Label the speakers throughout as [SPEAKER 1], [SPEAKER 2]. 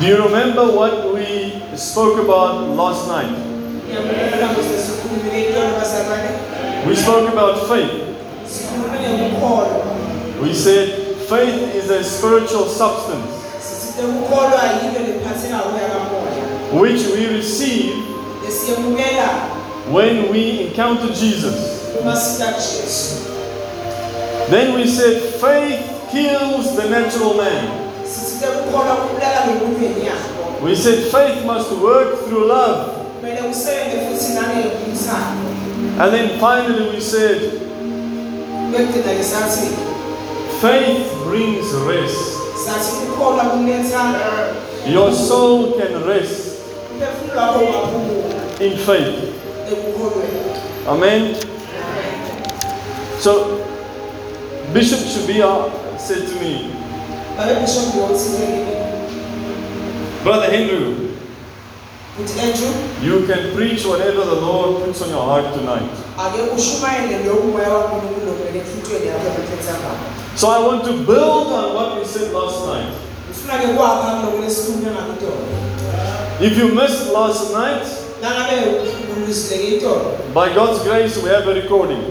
[SPEAKER 1] Do you remember what we spoke about last night? We spoke about faith. We said faith is a spiritual substance which we receive when we encounter Jesus. Then we said faith kills the natural man. We said faith must work through love.
[SPEAKER 2] kumele usebenze futhi nangeyikhulumisana
[SPEAKER 1] And then finally we said
[SPEAKER 2] bekugcina ke sathi
[SPEAKER 1] faith brings rest. Your soul can rest
[SPEAKER 2] umphefumulo wakho ungaphumula
[SPEAKER 1] in faith. Amen. So Bishop Shabia said to me,
[SPEAKER 2] babe bishop yokuthile
[SPEAKER 1] Brother
[SPEAKER 2] andrew
[SPEAKER 1] you can preach whatever the Lord puts on your heart tonight.
[SPEAKER 2] ake ushumayele lokhu moya wankulunkulu okumele enhlutshweni yakho yaphetha ngakho
[SPEAKER 1] So I want to build on what we said last night.
[SPEAKER 2] ngifuna ke kwakha kuloko lesikhulunywe ngakutona
[SPEAKER 1] If you missed last night,
[SPEAKER 2] nangabe uluzile ngitona
[SPEAKER 1] by God's grace, we have a recording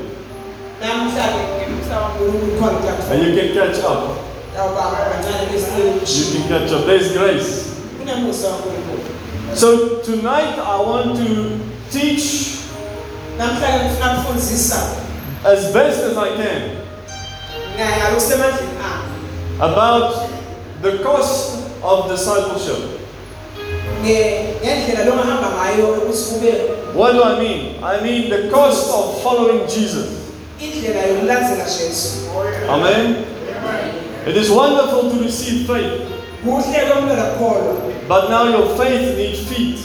[SPEAKER 2] namhlanje ngemsa wankulunkulu khona
[SPEAKER 1] and you can catch up. You can catch up. There's grace. So tonight I want to teach as best as I can about the cost of discipleship. What do I mean? I mean the cost of following Jesus. Amen. It is wonderful to receive faith, but now your faith needs feet.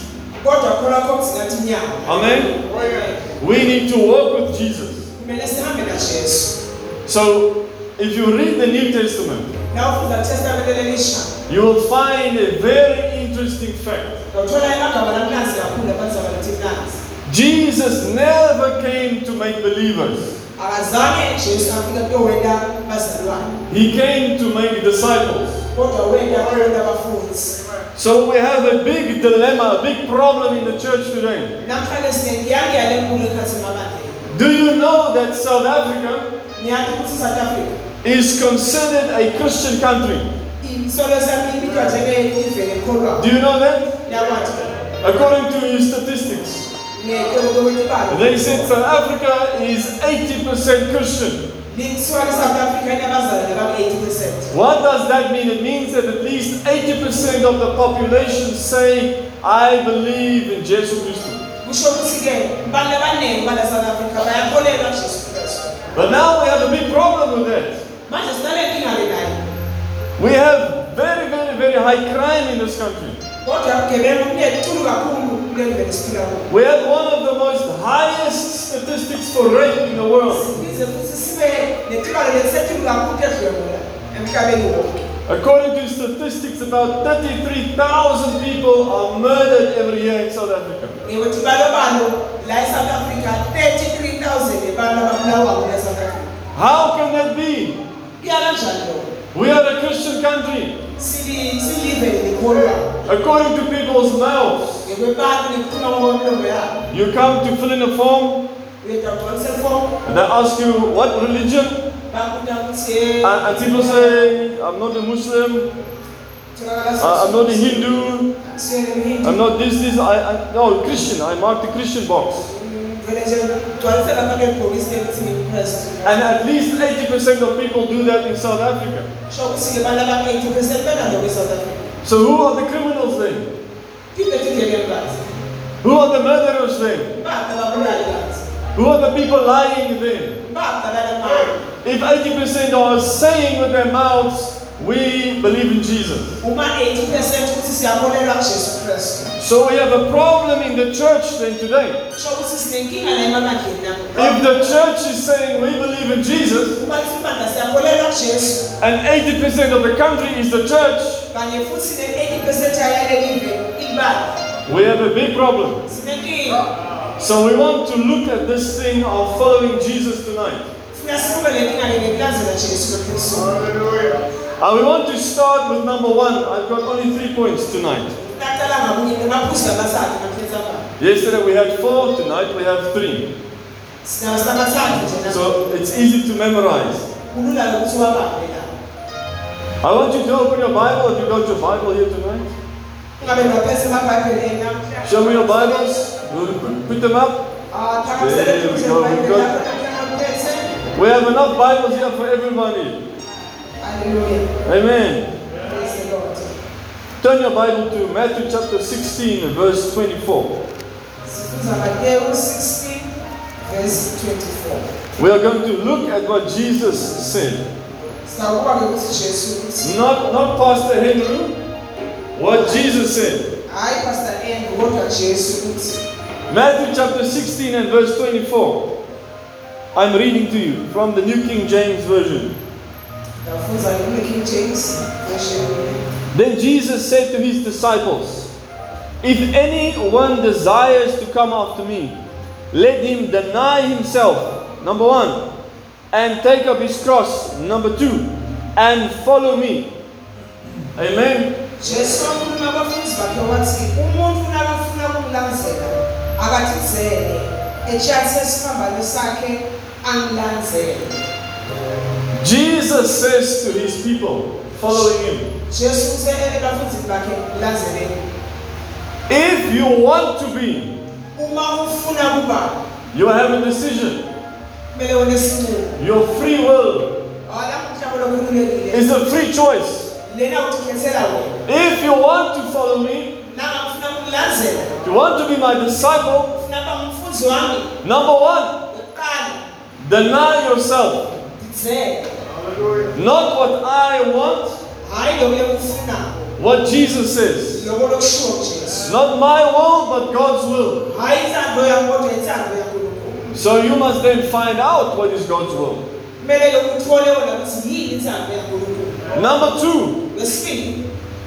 [SPEAKER 1] Amen. We need to walk with Jesus. So if you read the New Testament, you will find a very interesting fact. Jesus never came to make believers.
[SPEAKER 2] Akazange jesu afika kutowenda bazalwane
[SPEAKER 1] He came to make disciples.
[SPEAKER 2] kodwa wenda kuyenda abafundi
[SPEAKER 1] So we have a big dilemma, a big problem in the church today.
[SPEAKER 2] namhlanje sinengiyange yale nkulu ekhathini mabandlela
[SPEAKER 1] Do you know that South Africa
[SPEAKER 2] niyathi ukuthi south africa
[SPEAKER 1] is considered a Christian country?
[SPEAKER 2] isolo sami ibitwa njengeive ekholwayo
[SPEAKER 1] Do you know that? According to statistics, they said South Africa is 80% Christian.
[SPEAKER 2] lithiwa le-south africa inabazalwane baku-80 percent
[SPEAKER 1] What does that mean? It means that at least 80% of the population say, I believe in Jesus Christ.
[SPEAKER 2] kusho ukuthi-ke abantu abaningi bala-south africa bayakholelwa jesu kristu
[SPEAKER 1] But now we have a big problem with that.
[SPEAKER 2] manje sinale nkinga-ke nayo
[SPEAKER 1] We have very, very, very high crime in this country.
[SPEAKER 2] Kodwa ubugebengu bunekhulu kakhulu kulendlela esiphila kuyo
[SPEAKER 1] We have one of the most highest statistics for rape in the world.
[SPEAKER 2] size futhi sibe netibalo lelisekhulu kakhulu edlwengula emhlabeni wonke
[SPEAKER 1] According to statistics, about 33,000 people are murdered every year in South Africa.
[SPEAKER 2] ngekwetibalobalo la e-south africa 33000 abantu ababulawa kule-south africa
[SPEAKER 1] How can that be?
[SPEAKER 2] kuya kanjani lokho
[SPEAKER 1] We are a Christian country.
[SPEAKER 2] Sili- silive likholwa
[SPEAKER 1] According to people's mouths,
[SPEAKER 2] ngekwebantu nekuphuma kwemilomo yabo
[SPEAKER 1] you come to fill in a form.
[SPEAKER 2] Uyeda ugcwalise fomu
[SPEAKER 1] and they ask you, What religion? And, people say, I'm not a Muslim, I'm not a Hindu, I'm not this, this, I, I, no, Christian, I mark the Christian box. And at least 80% of people do that in South Africa.
[SPEAKER 2] sho ukuthi-ke abantu abang-80 percent benalo kwi-south africa
[SPEAKER 1] So who are the criminals then?
[SPEAKER 2] kiphethe indleleni kathi
[SPEAKER 1] Who are the murderers then?
[SPEAKER 2] baphi ababulali kathi
[SPEAKER 1] Who are the people lying then? If 80% are saying with their mouths, we believe in Jesus.
[SPEAKER 2] Uma 80 percent ukuthi siyakholelwa kujesu kristu
[SPEAKER 1] So we have a problem in the church then today.
[SPEAKER 2] sho ukuthi sinenkinga la emabandleni
[SPEAKER 1] If the church is saying we believe in Jesus,
[SPEAKER 2] uma lithi ibandla siyakholelwa kujesu
[SPEAKER 1] and 80% of the country is the church,
[SPEAKER 2] kanye futhi ne-80 percent yayalelive ibandla
[SPEAKER 1] we have a big problem. So we want to look at this thing of following Jesus tonight.
[SPEAKER 2] funa sibuke le nkinga le ngekulandzela jesu kristu
[SPEAKER 1] And we want to start with number one. I've got only three points tonight. Yesterday we had four, tonight we have three. So it's easy to memorize. I want you to open your Bible if you got your Bible here tonight. Show me your Bibles. Put- them up. There we go, we've got-. We have enough Bibles here for everybody. Amen.
[SPEAKER 2] Praise the Lord.
[SPEAKER 1] Turn your Bible to Matthew chapter 16, verse 24.
[SPEAKER 2] Sifuza Mateyu 16 verse 24.
[SPEAKER 1] We are going to look at what Jesus said.
[SPEAKER 2] Sinakuba ukuthi Jesu uthi
[SPEAKER 1] Not, not Pastor Henry, what Jesus said.
[SPEAKER 2] hayi Pastor Andrew kodwa Jesu uthi
[SPEAKER 1] Matthew chapter 16 and verse 24. I'm reading to you from the New King James Version. Then Jesus said to his disciples, If anyone desires to come after me, let him deny himself, number one, and take up his cross, number two, and follow me. Amen. Jesus says to his people following him. If you want to be, you have a decision. Your free will is a free choice. If you want to follow me, you want to be my disciple, number one, deny yourself. Not what I want,
[SPEAKER 2] Hayi lokho lekufuna.
[SPEAKER 1] what Jesus says.
[SPEAKER 2] Lokho lokushiwo Jesu.
[SPEAKER 1] Not my will, but God's will.
[SPEAKER 2] hayi inthando yami kodwa inthando yankulunkulu
[SPEAKER 1] So you must then find out what is God's will.
[SPEAKER 2] kumele ke uthole wona ukuthi yini inthando yankulunkulu
[SPEAKER 1] Number two,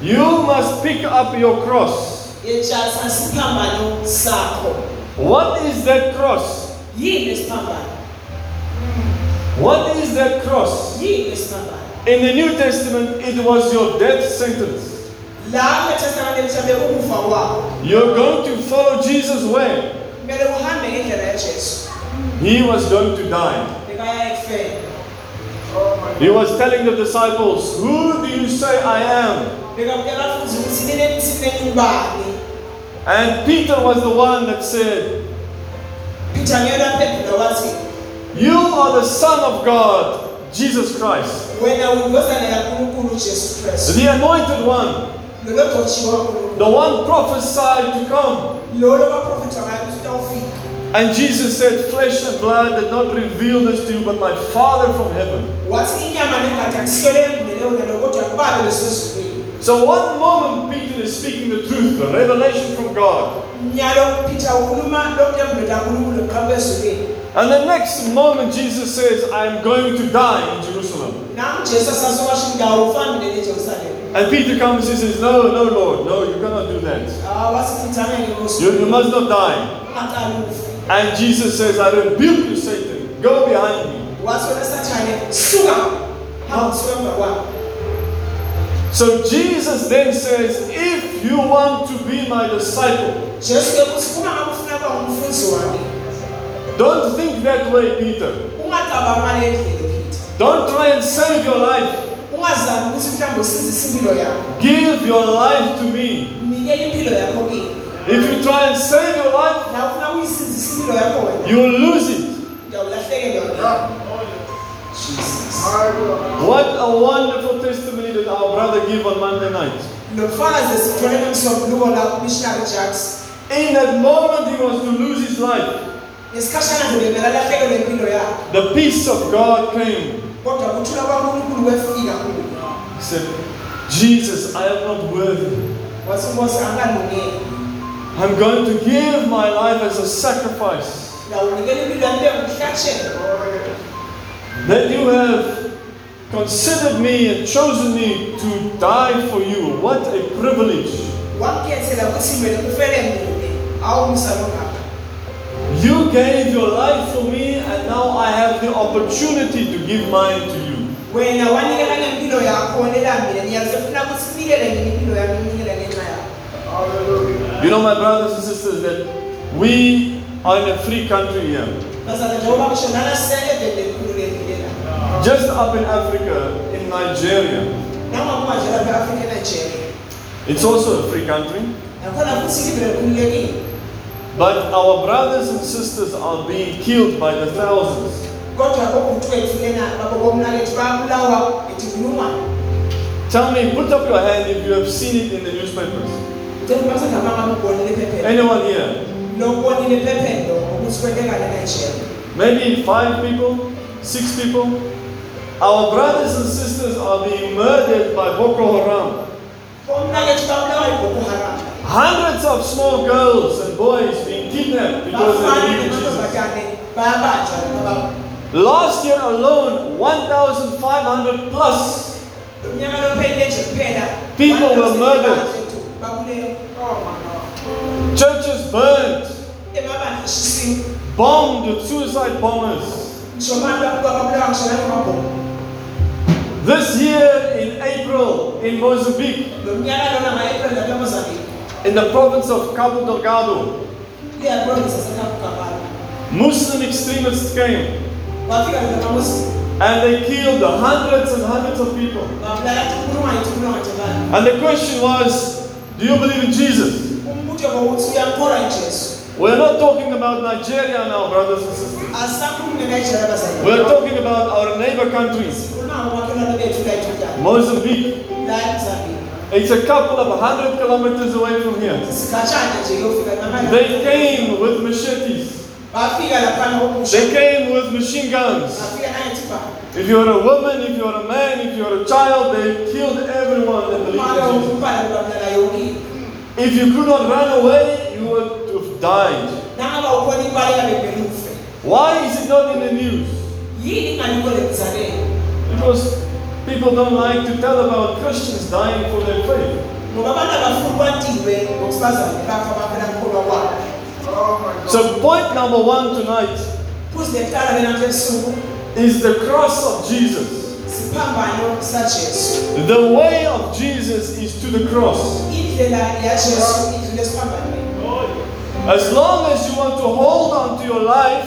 [SPEAKER 1] you must pick up your cross.
[SPEAKER 2] yetshatha isiphambano sakho
[SPEAKER 1] What is that cross? What is that cross? In the New Testament, it was your death sentence.
[SPEAKER 2] la kutestamente mhlawumbe ukufa kwakho
[SPEAKER 1] You're going to follow Jesus where?
[SPEAKER 2] kumele uhambe ngendlela yajesu
[SPEAKER 1] He was going to die. He was telling the disciples, Who do you say I am?
[SPEAKER 2] bekabukela futhi ukuthi nine mthimeni ubani
[SPEAKER 1] And Peter was the one that said,
[SPEAKER 2] peter ngiyona aphendula wathi
[SPEAKER 1] You are the Son of God, Jesus Christ,
[SPEAKER 2] wena uyindodana yankulunkulu ujesu kristu
[SPEAKER 1] the anointed one,
[SPEAKER 2] lolo gcotshiwe wankulunkulu
[SPEAKER 1] the one prophesied to come.
[SPEAKER 2] lolo baprofetha ngayo ukuthi utawufika
[SPEAKER 1] And Jesus said, Flesh and blood did not reveal this to you, but my Father from heaven.
[SPEAKER 2] wathi inyama negazi akusiyele emvele wena lo kodwa kubabe lesezulwini
[SPEAKER 1] So, one moment Peter is speaking the truth, the revelation from God.
[SPEAKER 2] Nyalo peter ukhuluma lokhu emvela kankulunkulu qhamuka ezulwini
[SPEAKER 1] And the next moment, Jesus says, I am going to die in Jerusalem.
[SPEAKER 2] nam jesu asasowasho indawo ufambile nejerusalema
[SPEAKER 1] And Peter comes and says, No, no, Lord, no, you cannot do that.
[SPEAKER 2] Ah, wathi peter angeke
[SPEAKER 1] You, you must not die. And Jesus says, I rebuke you, Satan. Go behind me.
[SPEAKER 2] wathi wena sathane suka hamba suka emva kwami
[SPEAKER 1] So Jesus then says, If you want to be my disciple, don't think that way, Peter.
[SPEAKER 2] ungacabanga ngale ndlela peter
[SPEAKER 1] Don't try and save your life.
[SPEAKER 2] ungazami ukuthi mhlawumbe usindise impilo yakho
[SPEAKER 1] Give your life to me.
[SPEAKER 2] nikele impilo yakho kimi
[SPEAKER 1] If you try and save your life,
[SPEAKER 2] na ufuna ukuyisindisa impilo yakho wena
[SPEAKER 1] you will lose it.
[SPEAKER 2] uyawulahlekelwa Jesus.
[SPEAKER 1] What a wonderful testimony that our brother gave on Monday night.
[SPEAKER 2] lobufakazi esithole nomsombuluko la umissionary jacks
[SPEAKER 1] In that moment, he was to lose his life.
[SPEAKER 2] Ngesikhashana nje bemele alahlekelwe impilo yakhe
[SPEAKER 1] The peace of God came.
[SPEAKER 2] kodwa kuthula kwankulunkulu kwefika kuyo
[SPEAKER 1] He said, Jesus, I am not worthy.
[SPEAKER 2] wathi unkosi angalungeli
[SPEAKER 1] I'm going to give my life as a sacrifice.
[SPEAKER 2] ngawunikela impilo yami ibe ngumhlatshelo
[SPEAKER 1] That you have considered me and chosen me to die for you. What a privilege. You gave your life for me, and now I have the opportunity to give mine to you.
[SPEAKER 2] wena wanikela ngempilo yakho wonela mina ngiyazifuna ukuthi sinikele ngempilo yami nginikele ngenxa yakho
[SPEAKER 1] You know, my brothers and sisters, that we are in a free country here.
[SPEAKER 2] bazana njengoba kusho nana siseevele likhululekile la
[SPEAKER 1] Just up in Africa, in Nigeria,
[SPEAKER 2] nangakuba nje lapha e-afrika enigeria
[SPEAKER 1] it's also a free country. But our brothers and sisters are being killed by the thousands.
[SPEAKER 2] kodwa obhuti wethu lena babo bomnakethu bayabulawa ngetinkulungwane
[SPEAKER 1] Tell me, put up your hand if you have seen it in the newspapers.
[SPEAKER 2] tebasengabangabe ubonile ephepheni
[SPEAKER 1] Anyone here?
[SPEAKER 2] lokubonile ephepheni lo ukuthi kwentekane enigeria
[SPEAKER 1] Maybe five people, six people. Our brothers and sisters are being murdered by Boko Haram.
[SPEAKER 2] Bomnakethu babulawa yiboko haram
[SPEAKER 1] Hundreds of small girls and boys being kidnapped because of
[SPEAKER 2] bafana
[SPEAKER 1] believe Jesus.
[SPEAKER 2] nemantombazane bayabanjwa naba
[SPEAKER 1] Last year alone, 1,500 plus
[SPEAKER 2] Unyaka lophelile nje kuphela
[SPEAKER 1] People were murdered. churches burned, bombed with suicide bombers.
[SPEAKER 2] ngisho abantu babulawa ngisho nanemabhomu
[SPEAKER 1] This year in April in Mozambique,
[SPEAKER 2] lo mnyaka lona nga-april lapha emozambique
[SPEAKER 1] in the province of Cabo Delgado,
[SPEAKER 2] liyaprovinsi
[SPEAKER 1] Muslim extremists came. And they killed hundreds and hundreds of people.
[SPEAKER 2] babulala tinkulungwane tinkulungwane tebana
[SPEAKER 1] And the question was, do you believe in Jesus?
[SPEAKER 2] umbuto bokuthi uyamkholwa injesu
[SPEAKER 1] We're not talking about Nigeria now, brothers and sisters.
[SPEAKER 2] asisakhulumi nenigeria bazali
[SPEAKER 1] We're talking about our neighbor countries.
[SPEAKER 2] khuluma ngomakhelwane bethu
[SPEAKER 1] Mozambique, it's a couple of hundred kilometers away from here.
[SPEAKER 2] sikhatshana nje yofika
[SPEAKER 1] They came with machetes.
[SPEAKER 2] bafika laphana kokusho
[SPEAKER 1] They came with machine guns. If you're a woman, if you're a man, if you're a child, they killed everyone that believed in Jesus.
[SPEAKER 2] ukumbala babulala yonke
[SPEAKER 1] If you could not run away, you would have died.
[SPEAKER 2] nangaba ukhona ibaleka bebhela ukufe
[SPEAKER 1] Why is it not in the news?
[SPEAKER 2] lemzalelo
[SPEAKER 1] Because people don't like to tell about Christians dying for their faith. So, point number one tonight is the cross of Jesus. The way of Jesus is to the cross. As long as you want to hold on to your life,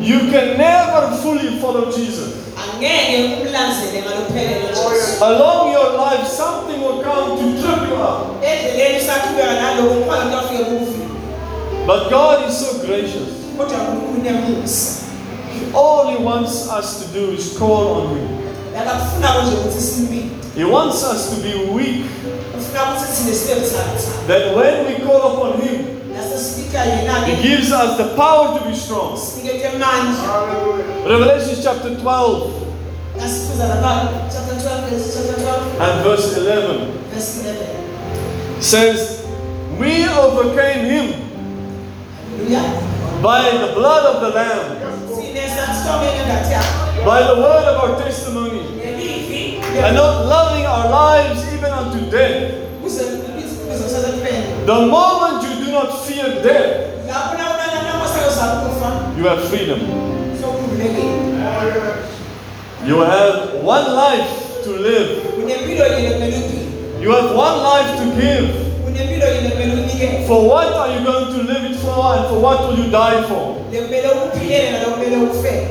[SPEAKER 1] you can never fully follow Jesus.
[SPEAKER 2] Angeke umlandzele ngalophelele jesu
[SPEAKER 1] Along your life, something will come to trip you up.
[SPEAKER 2] endleleni usaqhubeka naloko kukhona into afike kufi
[SPEAKER 1] But God is so gracious.
[SPEAKER 2] kodwa unkulunkulu nemusa
[SPEAKER 1] All He wants us to do is call on Him.
[SPEAKER 2] lakakufunako nje ukuthi simbile
[SPEAKER 1] He wants us to be weak,
[SPEAKER 2] ufuna ukuthi thine sibe buthakathaka
[SPEAKER 1] that when we call upon Him, He gives us the power to be strong. Revelation chapter 12
[SPEAKER 2] nasifuza lapha chapter 12 chapter 12
[SPEAKER 1] and verse 11
[SPEAKER 2] verse 11
[SPEAKER 1] says, We overcame Him by the blood of the Lamb,
[SPEAKER 2] sine satisomeke ngathi yakho
[SPEAKER 1] by the word of our testimony, and not loving our lives even unto death. The moment you do not fear death,
[SPEAKER 2] lapho nakunanamosayo zakufa
[SPEAKER 1] you have freedom. You have one life to live.
[SPEAKER 2] unempilo yini kumele uyiphile
[SPEAKER 1] You have one life to give.
[SPEAKER 2] unempilo yini kumele uyinikele
[SPEAKER 1] For what are you going to live it for and for what will you die for?
[SPEAKER 2] le kumele ukuphilele nalo kumele ukufele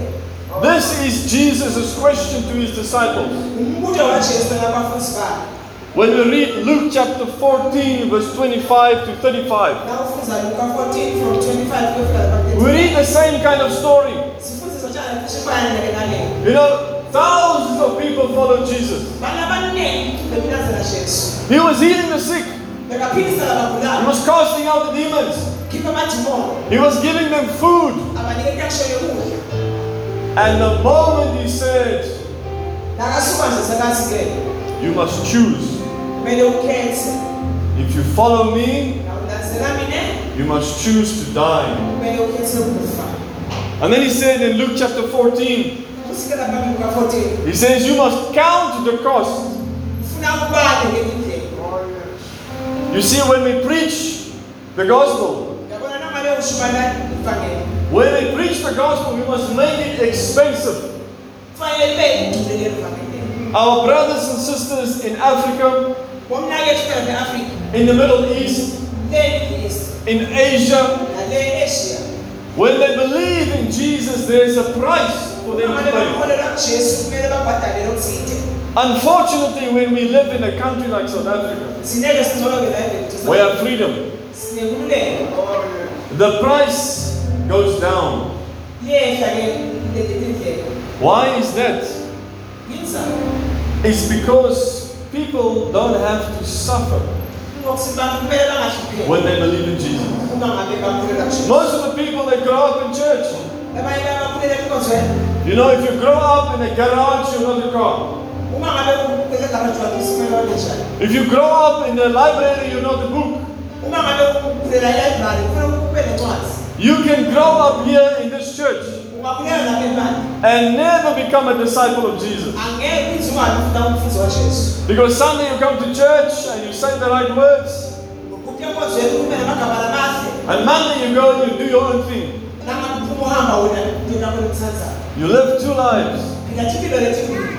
[SPEAKER 1] This is Jesus' question to his disciples.
[SPEAKER 2] umbuto wajesu nabafundi bakhe
[SPEAKER 1] When we read Luke chapter 14, verse 25 to 35,
[SPEAKER 2] nakufunza luka 14 from 25 kuyofika
[SPEAKER 1] we read the same kind of story.
[SPEAKER 2] sifunde sotshana sifana nake naleyo
[SPEAKER 1] You know, thousands of people followed Jesus.
[SPEAKER 2] bana abaningi beminazela jesu
[SPEAKER 1] He was healing the sick, he was casting out the demons, he was giving them food.
[SPEAKER 2] abanike inkaksho yokudla
[SPEAKER 1] And the moment he said,
[SPEAKER 2] nakasuka nje sekathi-ke
[SPEAKER 1] You must choose. If you follow me, you must choose to die.
[SPEAKER 2] kumele ukhethe ukufa
[SPEAKER 1] And then he said in Luke chapter 14,
[SPEAKER 2] kusike lapha luka 14
[SPEAKER 1] he says, You must count the cost.
[SPEAKER 2] ufuna ubale ngelindlela
[SPEAKER 1] You see, when we preach the gospel,
[SPEAKER 2] yabona nangabe ushubana ivangeli
[SPEAKER 1] when we preach the gospel, we must make it expensive.
[SPEAKER 2] kufanele libe lidule lelo vangeli
[SPEAKER 1] Our brothers and sisters in Africa,
[SPEAKER 2] bomnakethu phela ne-afrika
[SPEAKER 1] in the Middle East, in asia. when they believe in Jesus, there is a price Unfortunately, when we live in a country like South Africa, we have freedom. The price goes down. Why is that? It's because people don't have to suffer when they believe in Jesus. Most of the people they grow up in church.
[SPEAKER 2] Abanye babakhulela enkonzweni
[SPEAKER 1] You know, if you grow up in a garage, you're not a car.
[SPEAKER 2] uma ngabe ukhulele egaraji wakho isimele wanenjani
[SPEAKER 1] If you grow up in the library, you're not a book.
[SPEAKER 2] uma ngabe ukhulela elibrary kufanele ube nencwadi
[SPEAKER 1] You can grow up here in this church and never become a disciple of Jesus.
[SPEAKER 2] angeke uthi ungabi ufuna umfuzi wajesu
[SPEAKER 1] Because Sunday you come to church and you say the right words,
[SPEAKER 2] ngokuthi enkonzweni kube namagama lamahle
[SPEAKER 1] and Monday you go and you do your own thing.
[SPEAKER 2] Nangabe uphuma uhamba wena ndinakho lokuthathayo
[SPEAKER 1] You live two lives.
[SPEAKER 2] phikathi impilo lethu imbili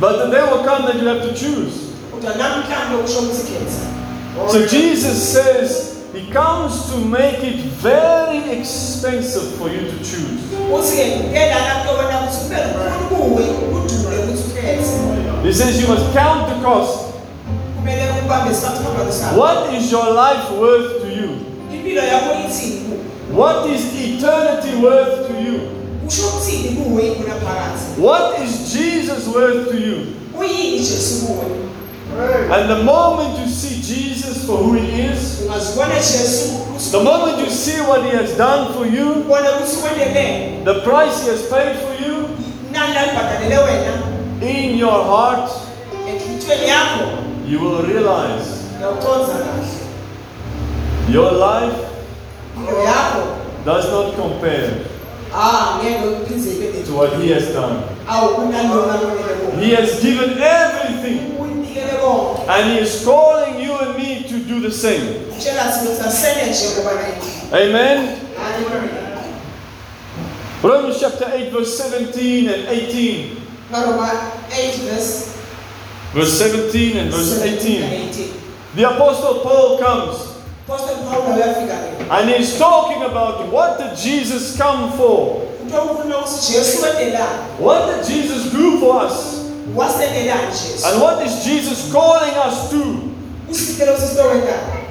[SPEAKER 1] But the day will come that you have to choose.
[SPEAKER 2] kodwa namhlanje okusho ukuthi khetha
[SPEAKER 1] So Jesus says he comes to make it very expensive for you to choose.
[SPEAKER 2] uthi-ke ngelana nto wena ukuthi kube lukhulu kuwe kudule ukuthi ukhethe
[SPEAKER 1] He says you must count the cost.
[SPEAKER 2] kumele ubambe isiphathimagalo sakho
[SPEAKER 1] What is your life worth to you?
[SPEAKER 2] Impilo yakho ithini kuwe
[SPEAKER 1] What is eternity worth to you?
[SPEAKER 2] kusho ukuthini kuwe kunaphakathi
[SPEAKER 1] What is Jesus worth to you?
[SPEAKER 2] uyini jesu kuwe?
[SPEAKER 1] And the moment you see Jesus for who he is, the moment you see what he has done for you,
[SPEAKER 2] ubone ukuthi wenele
[SPEAKER 1] the price he has paid for you
[SPEAKER 2] nani lalibhadalele wena?
[SPEAKER 1] in your heart, you will realize your life does not compare
[SPEAKER 2] ah ngeke uphindze ibe
[SPEAKER 1] to what he has done.
[SPEAKER 2] awukunalona lonele kuwe
[SPEAKER 1] He has given everything, and he is calling you and me to do the same.
[SPEAKER 2] tshela thina sasele nje ngoba nayithi
[SPEAKER 1] Amen. Romans chapter 8, verse 17 and 18.
[SPEAKER 2] Verse
[SPEAKER 1] Verse 17 and verse
[SPEAKER 2] 17
[SPEAKER 1] 18.
[SPEAKER 2] and 18
[SPEAKER 1] The Apostle Paul comes
[SPEAKER 2] Apostle Paul uyafika ke
[SPEAKER 1] and he's talking about what did Jesus come for?
[SPEAKER 2] into okukhuluma ukuthi Jesu wendelani
[SPEAKER 1] What did Jesus do for us? And what is Jesus calling us to?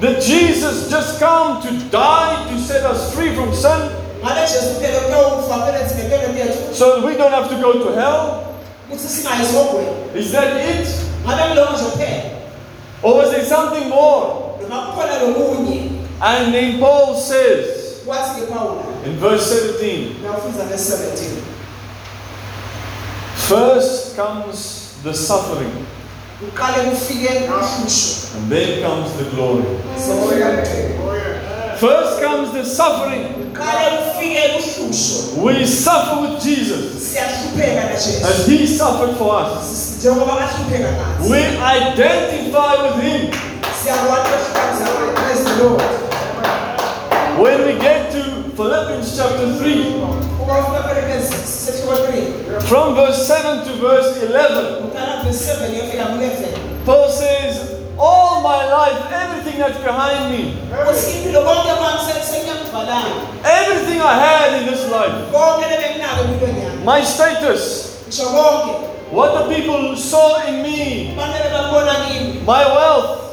[SPEAKER 1] Did Jesus just come to die to set us free from sin
[SPEAKER 2] ngabe Jesu phela kuyowufa phela sibekele
[SPEAKER 1] so that we don't have to go to hell?
[SPEAKER 2] ukuthi singayi ezogweni
[SPEAKER 1] Is that it?
[SPEAKER 2] ngabe kuloko nje kuphela
[SPEAKER 1] Or was there something more?
[SPEAKER 2] Noma kukhona lokunye
[SPEAKER 1] And then Paul says
[SPEAKER 2] wathi ke Pawula
[SPEAKER 1] in verse 17
[SPEAKER 2] nawufunza verse 17
[SPEAKER 1] First comes the suffering,
[SPEAKER 2] uqale kufike uhlusho
[SPEAKER 1] and then comes the glory.
[SPEAKER 2] Oh,
[SPEAKER 1] first comes the suffering.
[SPEAKER 2] uqale kufike uhlusho
[SPEAKER 1] We suffer with Jesus.
[SPEAKER 2] Siyahlupheka na Jesu.
[SPEAKER 1] As he suffered for us.
[SPEAKER 2] njengoba bahlupheka nathi
[SPEAKER 1] We identify with him.
[SPEAKER 2] Siyakwazi ukuhlukanisa naye praise the Lord.
[SPEAKER 1] When we get to Philippians chapter 3,
[SPEAKER 2] uma ufika Philippians sehluko 3
[SPEAKER 1] from verse 7 to verse 11,
[SPEAKER 2] uqala verse 7 yofika ku 11
[SPEAKER 1] Paul says, All my life, everything that's behind me,
[SPEAKER 2] uthi impilo konke kwami senyamgcwalanga
[SPEAKER 1] everything I had in this life,
[SPEAKER 2] konke lebenginako empilweni yami
[SPEAKER 1] my status, what the people saw in me,
[SPEAKER 2] fanele babona kimi
[SPEAKER 1] my wealth,
[SPEAKER 2] impilo nomnotho wami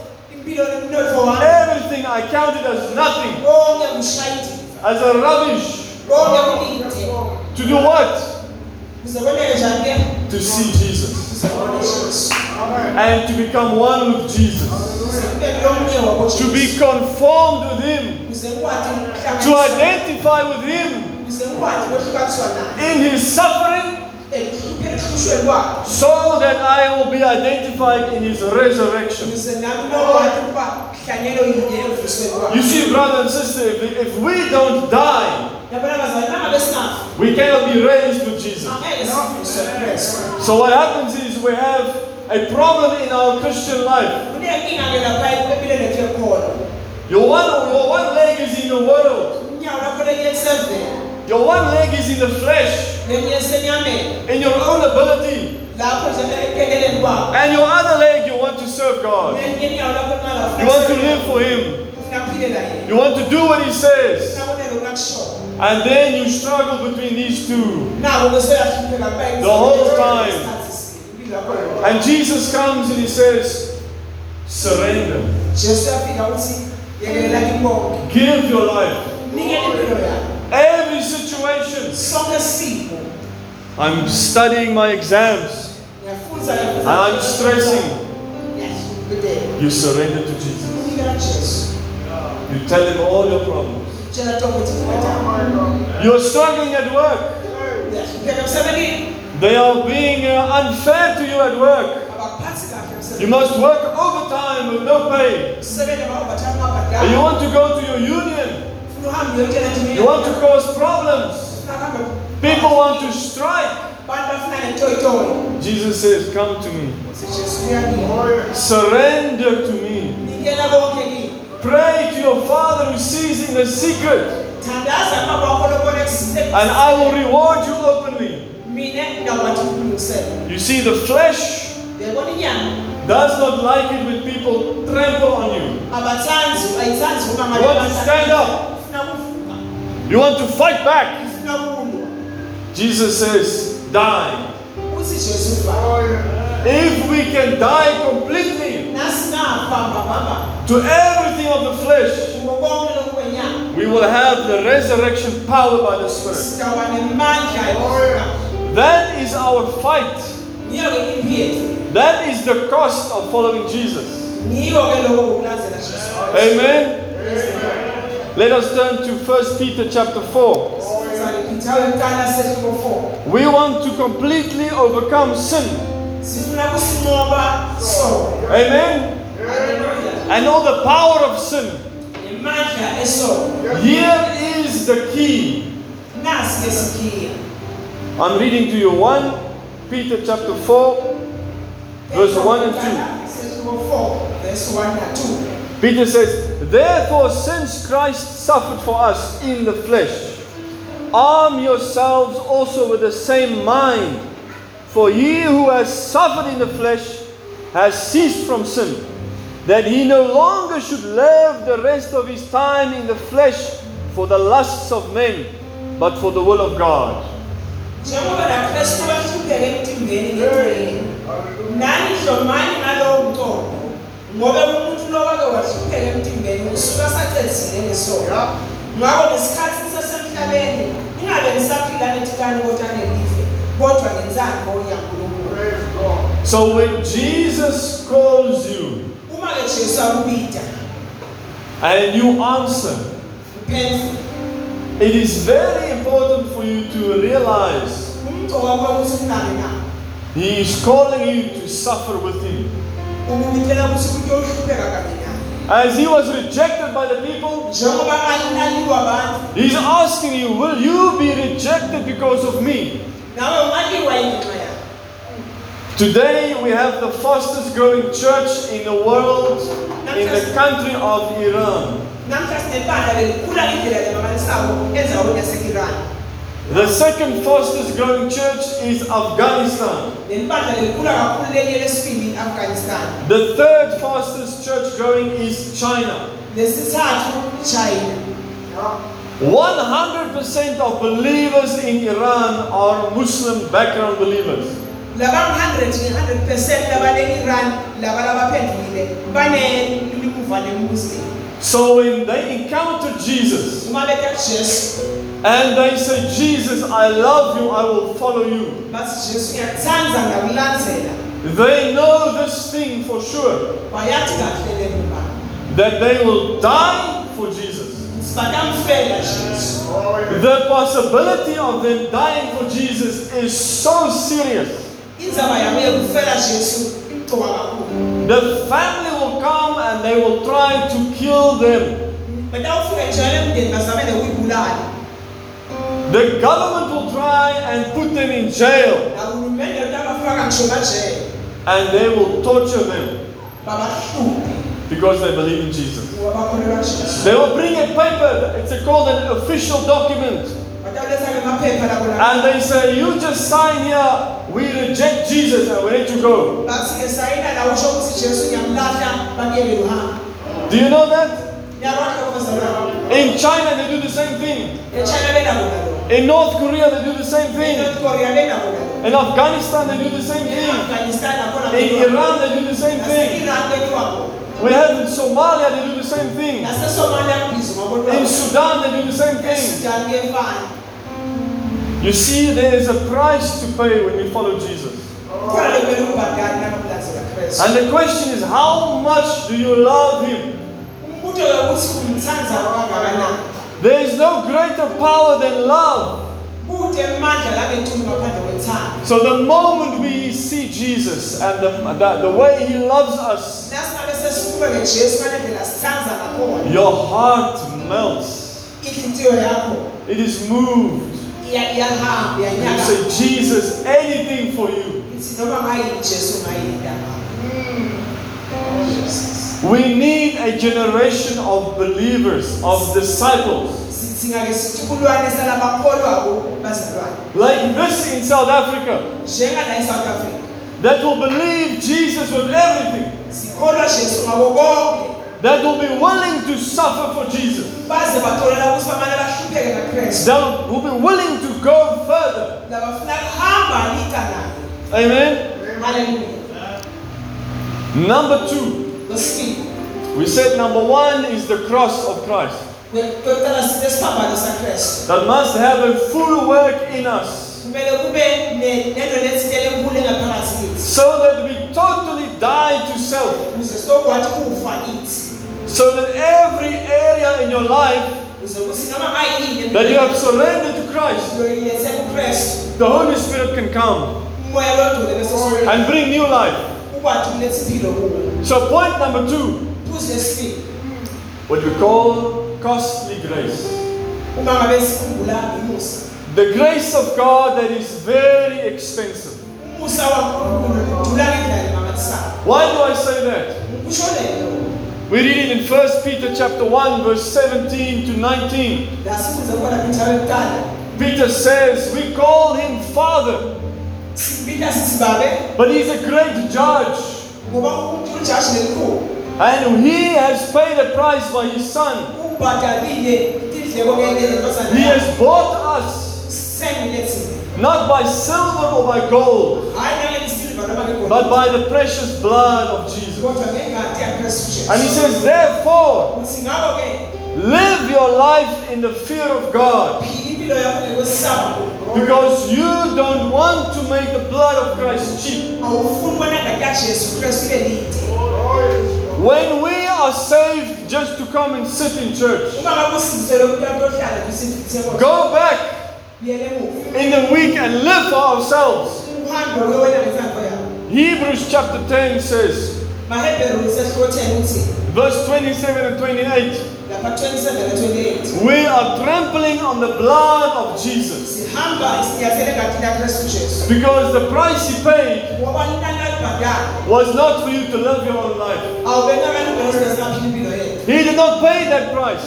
[SPEAKER 1] everything I counted as nothing, as a rubbish. To do what?
[SPEAKER 2] kuze kwendeke njani ke
[SPEAKER 1] To see Jesus.
[SPEAKER 2] kuze kubone Jesu
[SPEAKER 1] And to become one with Jesus.
[SPEAKER 2] kuze kube ngilomnye wabo
[SPEAKER 1] To be conformed with Him. To identify with Him.
[SPEAKER 2] Kuze ngikwazi kwehlukaniswa naye
[SPEAKER 1] in His suffering.
[SPEAKER 2] Ekuhlupheni ekuhlushweni kwakhe
[SPEAKER 1] so that I will be identified in His resurrection. You see, brother and sister, if, if we don't die, we cannot be raised with Jesus. So what happens is we have a problem in our Christian life. Your one, your one leg is in the world.
[SPEAKER 2] Unyawo lakho lenye ekuseveni
[SPEAKER 1] Your one leg is in the flesh, in your own ability.
[SPEAKER 2] lapho nje ekuqekeleni kwakho
[SPEAKER 1] And your other leg, you want to serve God.
[SPEAKER 2] nelinye inyawo lapho enqala
[SPEAKER 1] You want to live for Him.
[SPEAKER 2] ufuna aphile naye
[SPEAKER 1] You want to do what He says.
[SPEAKER 2] ufuna konele unakushoyo
[SPEAKER 1] And then you struggle between these two.
[SPEAKER 2] nako besoyahlupheka kuba
[SPEAKER 1] The whole time.
[SPEAKER 2] isikhathi sini, impilo yakho.
[SPEAKER 1] And Jesus comes and He says, Surrender.
[SPEAKER 2] jesu yafika uthi yekelela kimonke
[SPEAKER 1] Give your life.
[SPEAKER 2] Nikele impilo yakho
[SPEAKER 1] Every situation.
[SPEAKER 2] sonke simo
[SPEAKER 1] I'm studying my exams. And I'm stressing. You surrender to Jesus. You tell Him all your problems.
[SPEAKER 2] tshela tonke ukuthi kubatanga
[SPEAKER 1] You're struggling at work. They are being uh, unfair to you at work. You must work overtime with no pay.
[SPEAKER 2] usebenza ma-overtime
[SPEAKER 1] And you want to go to your union.
[SPEAKER 2] Ufuna uhambe uyotshela nje
[SPEAKER 1] You want to cause problems. People want to strike.
[SPEAKER 2] abantu bafuna netoyitoyi
[SPEAKER 1] Jesus says, Come to me.
[SPEAKER 2] uthi jesu uyanika
[SPEAKER 1] Surrender to me.
[SPEAKER 2] nikela konke kimi
[SPEAKER 1] Pray to your Father who sees in the secret.
[SPEAKER 2] thandaza baba wakho lobona ekuseni
[SPEAKER 1] And I will reward you openly.
[SPEAKER 2] mina ngawubathi ukulungisela
[SPEAKER 1] You see, the flesh does not like it when people trample on you.
[SPEAKER 2] abathanzi ayithanzi uma
[SPEAKER 1] You want to stand up. You want to fight back. Jesus says, Die. If we can die completely to everything of the flesh, we will have the resurrection power by the Spirit. That is our fight. That is the cost of following Jesus.
[SPEAKER 2] jesu
[SPEAKER 1] Amen. Let us turn to 1 Peter chapter 4.
[SPEAKER 2] Ngithawula kuqala sehluko 4
[SPEAKER 1] We want to completely overcome sin.
[SPEAKER 2] sifuna kusinqoba sono
[SPEAKER 1] Amen. And know the power of sin. Here is the key. I'm reading to you 1 Peter chapter 4, verse 1 and 2.
[SPEAKER 2] Sehluko 4 verse 1 na 2
[SPEAKER 1] Peter says, Therefore, since Christ suffered for us in the flesh, arm yourselves also with the same mind. For he who has suffered in the flesh has ceased from sin, that he no longer should live the rest of his time in the flesh for the lusts of men, but for the will of God.
[SPEAKER 2] njengoba nakristu nani ngalowo mqondo ngoba umuntu lo wake wahlupheka emtimbeni usuka sacedzile ngesono ngako ngesikhathi sisesemhlabeni ingabe nisaphila netikani kodwa nelife kodwa ngenzani yankulunkulu
[SPEAKER 1] So when Jesus calls you
[SPEAKER 2] uma ke jesu akubida
[SPEAKER 1] and you answer, it is very important for you to realize
[SPEAKER 2] umgco wakho ukuthi ungabe na.
[SPEAKER 1] He is calling you to suffer with Him.
[SPEAKER 2] Ukubitela ukuthi kuyohlupheka kabe naye
[SPEAKER 1] As He was rejected by the people,
[SPEAKER 2] njengoba alinaliwa abantu
[SPEAKER 1] He's asking you, Will you be rejected because of me?
[SPEAKER 2] nawe ungaliwa yingenxa yakho
[SPEAKER 1] Today we have the fastest growing church in the world, in the country of Iran. The second fastest growing church is Afghanistan.
[SPEAKER 2] leli bandla lelikhula kakhulu leli lesibili i-afghanistan
[SPEAKER 1] The third fastest church growing is China.
[SPEAKER 2] lesithathu china
[SPEAKER 1] 100% of believers in Iran are Muslim background believers.
[SPEAKER 2] labangu-100 nge-100 percent labale-iran laba labaphendulile banemimuva nemuslim
[SPEAKER 1] So when they encounter Jesus
[SPEAKER 2] uma bethe kujesu
[SPEAKER 1] and they say, Jesus, I love you, I will follow you,
[SPEAKER 2] bathi jesu ngiyakuthanda ngakulandzela
[SPEAKER 1] they know this thing for sure
[SPEAKER 2] bayathi kahle lemuba
[SPEAKER 1] that they will die for Jesus. The possibility of them dying for Jesus is so serious.
[SPEAKER 2] Indzaba yabo yekufela jesu imgcoka kakhulu
[SPEAKER 1] The family will come and they will try to kill them.
[SPEAKER 2] batawufika njalo emndeni bazame nekuyibulala
[SPEAKER 1] The government will try and put them in jail.
[SPEAKER 2] Nahulumende utabafaka ngisho emajele
[SPEAKER 1] and they will torture them. Because they believe in Jesus.
[SPEAKER 2] ngoba bakholelwa jesu
[SPEAKER 1] They will bring a paper, it's called an official document.
[SPEAKER 2] Uyaletha ke maphepha lapho lapho.
[SPEAKER 1] and they say, You just sign here, we reject Jesus and we let you go.
[SPEAKER 2] Bathi ke sayina la usho ukuthi Jesu ngiyamlahla bakuyele uhambe.
[SPEAKER 1] Do you know that?
[SPEAKER 2] Ngiyakwazi lokho bazalwane.
[SPEAKER 1] In China, they do the same thing.
[SPEAKER 2] eChina benako nalo.
[SPEAKER 1] In North Korea, they do the same thing.
[SPEAKER 2] eNorth Korea benako nalo.
[SPEAKER 1] In Afghanistan, they do the same thing. In. Iran, they do the same thing. We have in Somalia, they do the same thing. In. Sudan, they do the same thing. You see, there is a price to pay when you follow Jesus.
[SPEAKER 2] Khona le kumele ubhadale nakulandela Kristu.
[SPEAKER 1] And the question is, how much do you love Him?
[SPEAKER 2] Umbuzo ke ukuthi umthanda kangakanani.
[SPEAKER 1] There is no greater power than love.
[SPEAKER 2] Kude emandla labentulo ngaphandle kwethando.
[SPEAKER 1] So the moment we see Jesus and the, the, the way He loves us,
[SPEAKER 2] Nasingabe sesibuke ngejesu ngale ndlela sithanda ngakhona.
[SPEAKER 1] your heart melts. It is moved. You say, Jesus, anything for you.
[SPEAKER 2] Ithi noma ngayini Jesu ngayini ntanga.
[SPEAKER 1] We need a generation of believers, of disciples,
[SPEAKER 2] Sithi ngake sithukulwane
[SPEAKER 1] like this in South Africa,
[SPEAKER 2] Njengala eSouth Africa.
[SPEAKER 1] that will believe Jesus with everything,
[SPEAKER 2] Sikholwa Jesu ngako konke.
[SPEAKER 1] that will be willing to suffer for Jesus,
[SPEAKER 2] Baze batholela ukuthi bamane bahlupheke ngaKristu.
[SPEAKER 1] that will be willing to go further.
[SPEAKER 2] Labafuna kuhamba lika.
[SPEAKER 1] Amen.
[SPEAKER 2] Hallelujah.
[SPEAKER 1] Number two, we said number one is the cross of Christ.
[SPEAKER 2] kwekuqala sinesipambano saKristu.
[SPEAKER 1] That must have a full work in us
[SPEAKER 2] Kumele kube ne- nento lethile enkulu engaphakathi
[SPEAKER 1] so that we totally die to self.
[SPEAKER 2] Ukuze sokwazi ukufa kithi.
[SPEAKER 1] So that every area in your life
[SPEAKER 2] Ukuze kuthi noma ngayini
[SPEAKER 1] that you have surrendered to Christ, the Holy Spirit can come
[SPEAKER 2] Umoya lodwa bese usuke
[SPEAKER 1] and bring new life.
[SPEAKER 2] ukwazi ukuletha impilo kuwe.
[SPEAKER 1] So, point number two, what we call costly grace.
[SPEAKER 2] Uma ngabe sikhumbula umusa.
[SPEAKER 1] The grace of God that is very expensive.
[SPEAKER 2] Umusa waNkulunkulu udula ngendlela emangalisayo.
[SPEAKER 1] Why do I say that? We read it in 1 Peter chapter 1, verse 17 to 19.
[SPEAKER 2] La sifunze khona Peter
[SPEAKER 1] says, We call him Father,
[SPEAKER 2] Sibita sithi babe
[SPEAKER 1] but he's a great judge.
[SPEAKER 2] ngoba umuntu ujaji nelikhulu.
[SPEAKER 1] And he has paid a price by his son.
[SPEAKER 2] Ubhadalile indleko ngeke ntombazana
[SPEAKER 1] He has bought us. Not by silver or by gold,
[SPEAKER 2] Hayi nangesilva noma ngegolide.
[SPEAKER 1] but by the precious blood of Jesus.
[SPEAKER 2] Kodwa ngengadi yaKristu Jesu.
[SPEAKER 1] And he says, Therefore,
[SPEAKER 2] Uthi ngakho ke
[SPEAKER 1] live your life in the fear of God,
[SPEAKER 2] phila impilo yakho ngekwesaba.
[SPEAKER 1] because you don't want to make the blood of Christ cheap.
[SPEAKER 2] Awufuni bona ngadi yaJesu Kristu ibe lide.
[SPEAKER 1] When we are saved just to come and sit in church,
[SPEAKER 2] Uma ngabe usindisele umuntu ohlala kusifithe
[SPEAKER 1] go back. In the week and live for ourselves. Hebrews chapter 10 says,
[SPEAKER 2] Mahebheru isehlo 10 uthi
[SPEAKER 1] verse 27 and 28,
[SPEAKER 2] lapha 27 na 28.
[SPEAKER 1] we are trampling on the blood of Jesus because the price he paid was not for you to live your own life. He did not pay that price.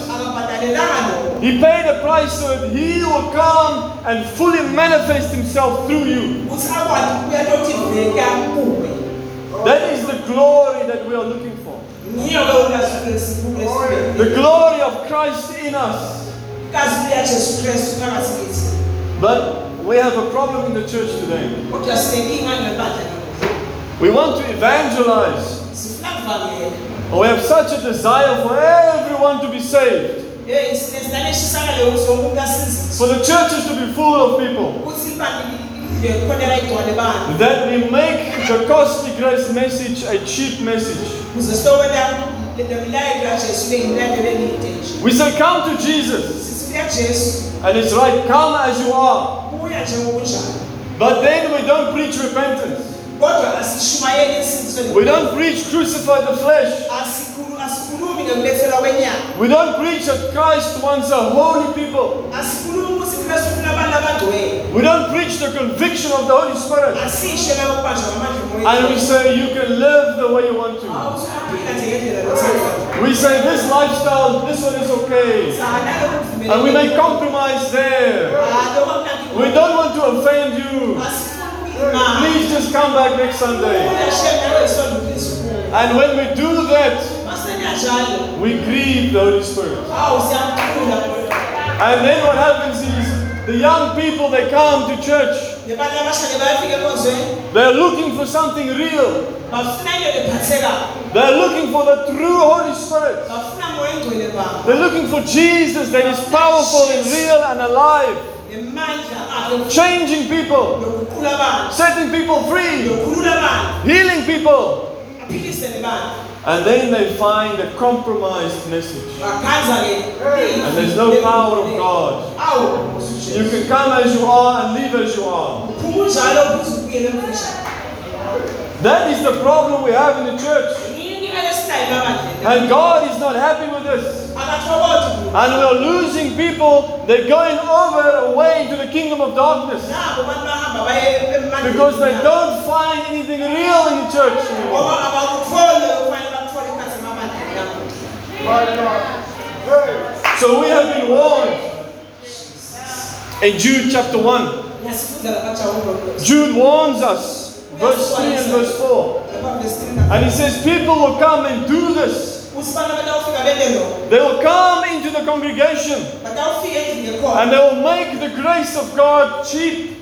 [SPEAKER 1] He paid a price so that he will come and fully manifest himself through you.
[SPEAKER 2] Ukuthi akwazi ukubuya lothi veka kuwe.
[SPEAKER 1] That is the glory that we are looking for.
[SPEAKER 2] Ngiyo ke ulasuku lesibuku lesibili.
[SPEAKER 1] The glory of Christ in us.
[SPEAKER 2] Kazi ya Jesu Kristu phakathi.
[SPEAKER 1] But we have a problem in the church today.
[SPEAKER 2] Kodwa sinenkinga ngebandla namuhla.
[SPEAKER 1] We want to evangelize.
[SPEAKER 2] Sifuna.
[SPEAKER 1] We have such a desire for everyone to be saved.
[SPEAKER 2] Hey, sinesinaneshisa ukuthi wonke umuntu asiziswe.
[SPEAKER 1] For the churches to be full of people.
[SPEAKER 2] Ukuthi ibandla likhonela igcwale bantu.
[SPEAKER 1] That we make the costly grace message a cheap message.
[SPEAKER 2] Ukuze sitowela le milayo kaJesu ibe yimilayo elide nje.
[SPEAKER 1] We say, Come to Jesus.
[SPEAKER 2] Sithi kuya Jesu,
[SPEAKER 1] And it's right, come as you are. But then we don't preach repentance.
[SPEAKER 2] Kodwa asishumayeli insindiso.
[SPEAKER 1] We don't preach crucify the flesh.
[SPEAKER 2] Asikhulu asikhulumi ngekulethela kwenyama.
[SPEAKER 1] We don't preach that Christ wants a holy people.
[SPEAKER 2] Asikhulumi ukuthi Kristu ufuna sifuna abantu abagcwele
[SPEAKER 1] We don't preach the conviction of the Holy Spirit.
[SPEAKER 2] asisho la ukubanjwa ngamandla
[SPEAKER 1] And we say you can live the way you want to.
[SPEAKER 2] awusaphila nje ngendlela lothenga
[SPEAKER 1] We say this lifestyle, this one is okay. And we may compromise there. Ah, we don't want to offend you. Please just come back next Sunday. And when we do that, we grieve the Holy Spirit. And then what happens is the young people they come to church, they're looking for something real. They're looking for the true Holy Spirit. They're looking for Jesus that is powerful and real and alive, changing people, setting people free, healing people. And then they find a compromised message. And there's no power of God. You can come as you are and leave as you are. That is the problem we have in the church. And God is not happy with us. And we're losing people. They're going over away to the kingdom of darkness because they don't find anything real in the church. So we have been warned in Jude chapter 1. Jude warns us, verse 3 and verse 4. And he says, People will come and do this. They will come into the congregation and they will make the grace of God cheap.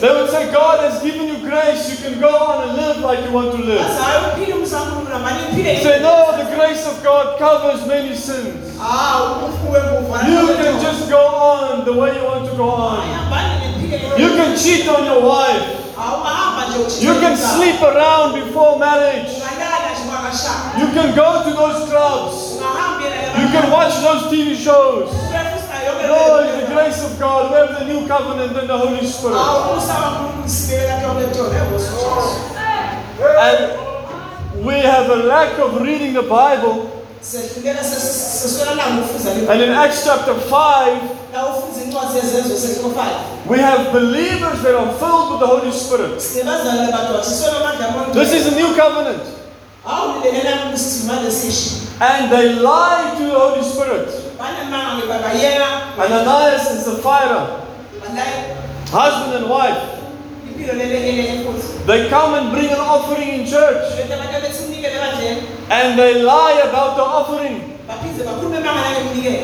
[SPEAKER 1] They would say, God has given you grace, you can go on and live like you want to live. Say, no, the grace of God covers many sins. You can just go on the way you want to go on. You can cheat on your wife. You can sleep around before marriage. You can go to those clubs. You can watch those TV shows. No, it's the grace of God. We have the new covenant and the Holy Spirit. And we have a lack of reading the Bible. And in Acts chapter 5, we have believers that are filled with the Holy Spirit. This is a new covenant. And they lie to the Holy Spirit. Ananias and Sapphira, husband and wife, they come and bring an offering in church. And they lie about the offering.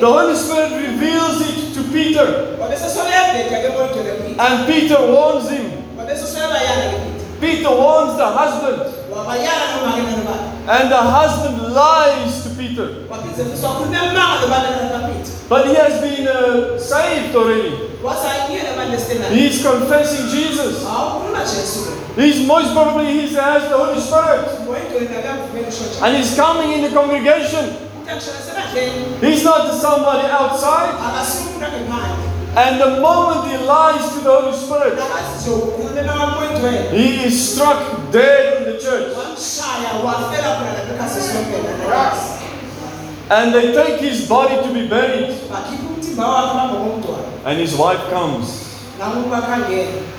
[SPEAKER 1] The Holy Spirit reveals it to Peter. And Peter warns him. Peter warns the husband. And the husband lies to Peter. But he has been uh, saved already. He's confessing Jesus. He's most probably he has the Holy Spirit. And he's coming in the congregation. He's not somebody outside. And the moment he lies to the Holy Spirit, he is struck dead in the church. And they take his body to be buried. And his wife comes,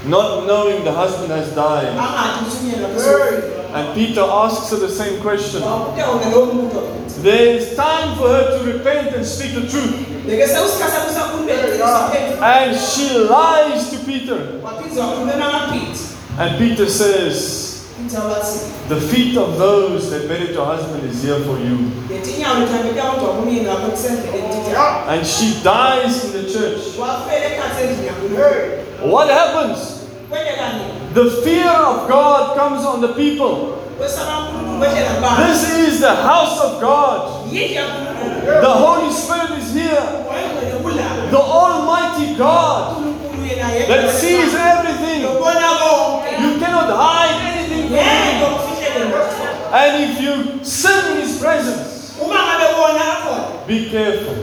[SPEAKER 1] not knowing the husband has died. And Peter asks her the same question. There is time for her to repent and speak the truth. And she lies to Peter. And Peter says, The feet of those that married your husband is here for you. And she dies in the church. What happens? The fear of God comes on the people. This is the house of God. The Holy Spirit is here. The Almighty God that sees everything. You cannot hide anything from Him. And if you sin in His presence, be careful.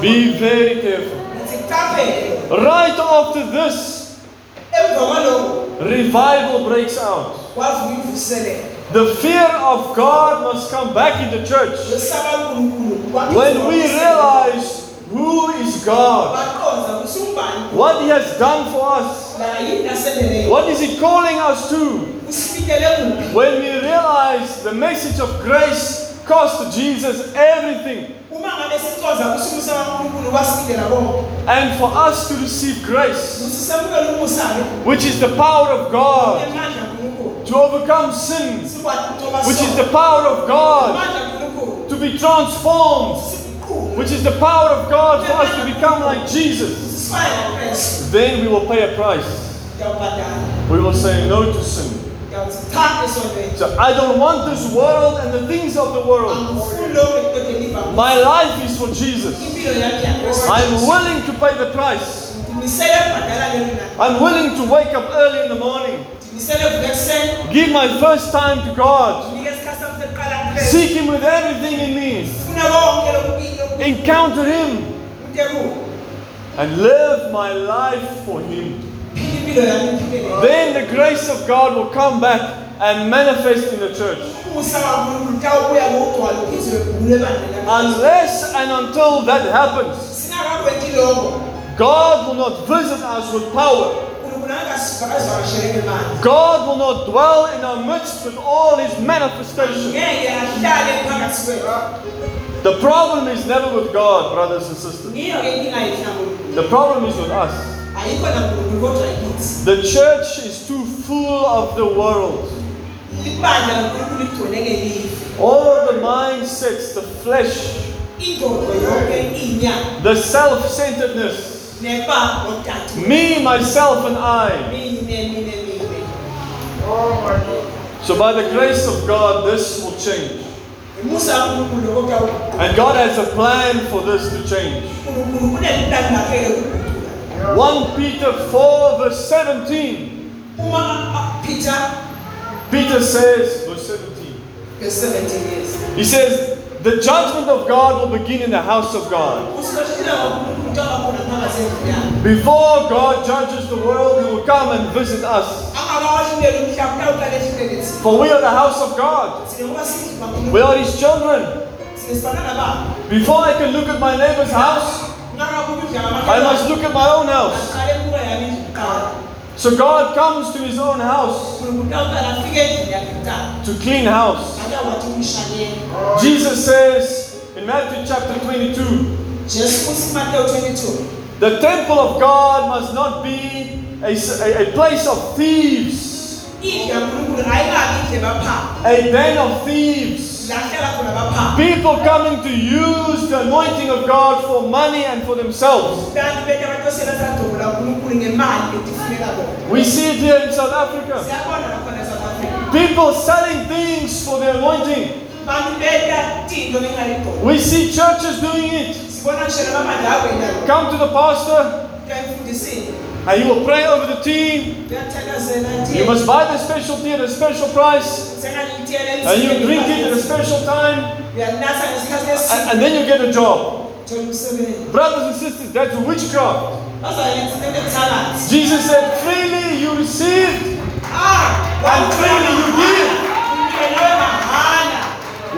[SPEAKER 1] Be very careful. Right after this, revival breaks out. The fear of God must come back in the church. When we realize who is God,
[SPEAKER 2] baqonza ukuthi umbani
[SPEAKER 1] what He has done for us,
[SPEAKER 2] la yini aseneleyo
[SPEAKER 1] what is He calling us to. When we realize the message of grace cost Jesus everything,
[SPEAKER 2] uma ngabe siconza kusumusa kankulunkulu kwasifikela konke
[SPEAKER 1] and for us to receive grace,
[SPEAKER 2] ukuthi samukele umusa-ke
[SPEAKER 1] which is the power of God to overcome sin, which is the power of God to be transformed, which is the power of God for us to become like Jesus, then we will pay a price. We will say no to sin. So I don't want this world and the things of the world. My life is for Jesus. I'm willing to pay the price. I'm willing to wake up early in the morning, give my first time to God, seek Him with everything in me, encounter Him, and live my life for Him. Then the grace of God will come back and manifest in the church. Unless and until that happens, God will not visit us with power.
[SPEAKER 2] Unkulunkulu angasivakazivakashele ngemali
[SPEAKER 1] God will not dwell in our midst with all His manifestations.
[SPEAKER 2] ngeke ahlale phakathi kwethu
[SPEAKER 1] The problem is never with God, brothers and sisters.
[SPEAKER 2] ngiyo-ke inkinga yethu nankulunkulu
[SPEAKER 1] The problem is with us.
[SPEAKER 2] ayikho nankulunkulu kodwa yikithi
[SPEAKER 1] The church is too full of the world.
[SPEAKER 2] ibandla kankulunkulu ligcweleke live
[SPEAKER 1] All the mindsets, the flesh, the self centeredness.
[SPEAKER 2] Nebamba lotatu
[SPEAKER 1] Me, myself, and I.
[SPEAKER 2] mine mine mine
[SPEAKER 1] So, by the grace of God, this will change.
[SPEAKER 2] umusa kankulunkulu kodwa
[SPEAKER 1] And God has a plan for this to change.
[SPEAKER 2] unkulunkulu kuneliplani lakhe-ke ukuguqula
[SPEAKER 1] 1 Peter 4, verse 17.
[SPEAKER 2] peter
[SPEAKER 1] Peter says, verse 17.
[SPEAKER 2] verse 17 years
[SPEAKER 1] He says, The judgment of God will begin in the house of God. Before God judges the world, He will come and visit us. For we are the house of God. We are His children. Before I can look at my neighbor's house, I must look at my own house.
[SPEAKER 2] Aqale kuba yami kuqala
[SPEAKER 1] So God comes to His own house
[SPEAKER 2] unkulunkulu utawuqala afike endlini yakhe kuqala
[SPEAKER 1] to clean house. Jesus says in Matthew chapter 22
[SPEAKER 2] jesu uthi kumateo 22
[SPEAKER 1] the temple of God must not be a, a, a place of thieves, a den of thieves. People coming to use the anointing of God for money and for themselves. We see it here in South Africa. People selling things for their anointing. We see churches doing it. Come to the pastor and you will pray over the team. You must buy the special tea at a special price and you drink it at a special time and, and then you get a job. Brothers and sisters, that's witchcraft. Jesus said, freely you received and freely you give.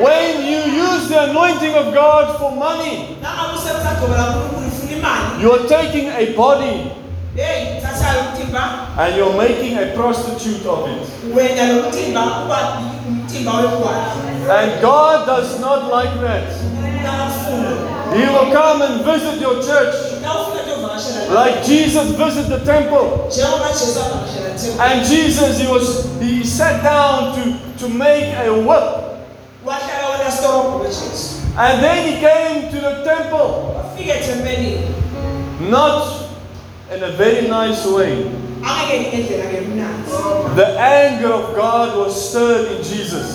[SPEAKER 1] When you use the anointing of God for money,
[SPEAKER 2] nangabe usemsagqobela nkulunkulu ufuna imali
[SPEAKER 1] you are taking a body
[SPEAKER 2] heyi thathayo umtimba
[SPEAKER 1] and you're making a prostitute of it.
[SPEAKER 2] wena lo mtimba uba umtimba wegwala
[SPEAKER 1] And God does not like that. He will come and visit your church
[SPEAKER 2] nawufuna nto uvakashela
[SPEAKER 1] like Jesus visited the temple.
[SPEAKER 2] njengoba jesu avakashela thembu
[SPEAKER 1] And Jesus, he was he sat down to, to make a whip.
[SPEAKER 2] Wahlala wena storobho wejesu
[SPEAKER 1] And then he came to the temple, not in a very nice way.
[SPEAKER 2] angeke ngendlela ngemnanzi
[SPEAKER 1] The anger of God was stirred in Jesus.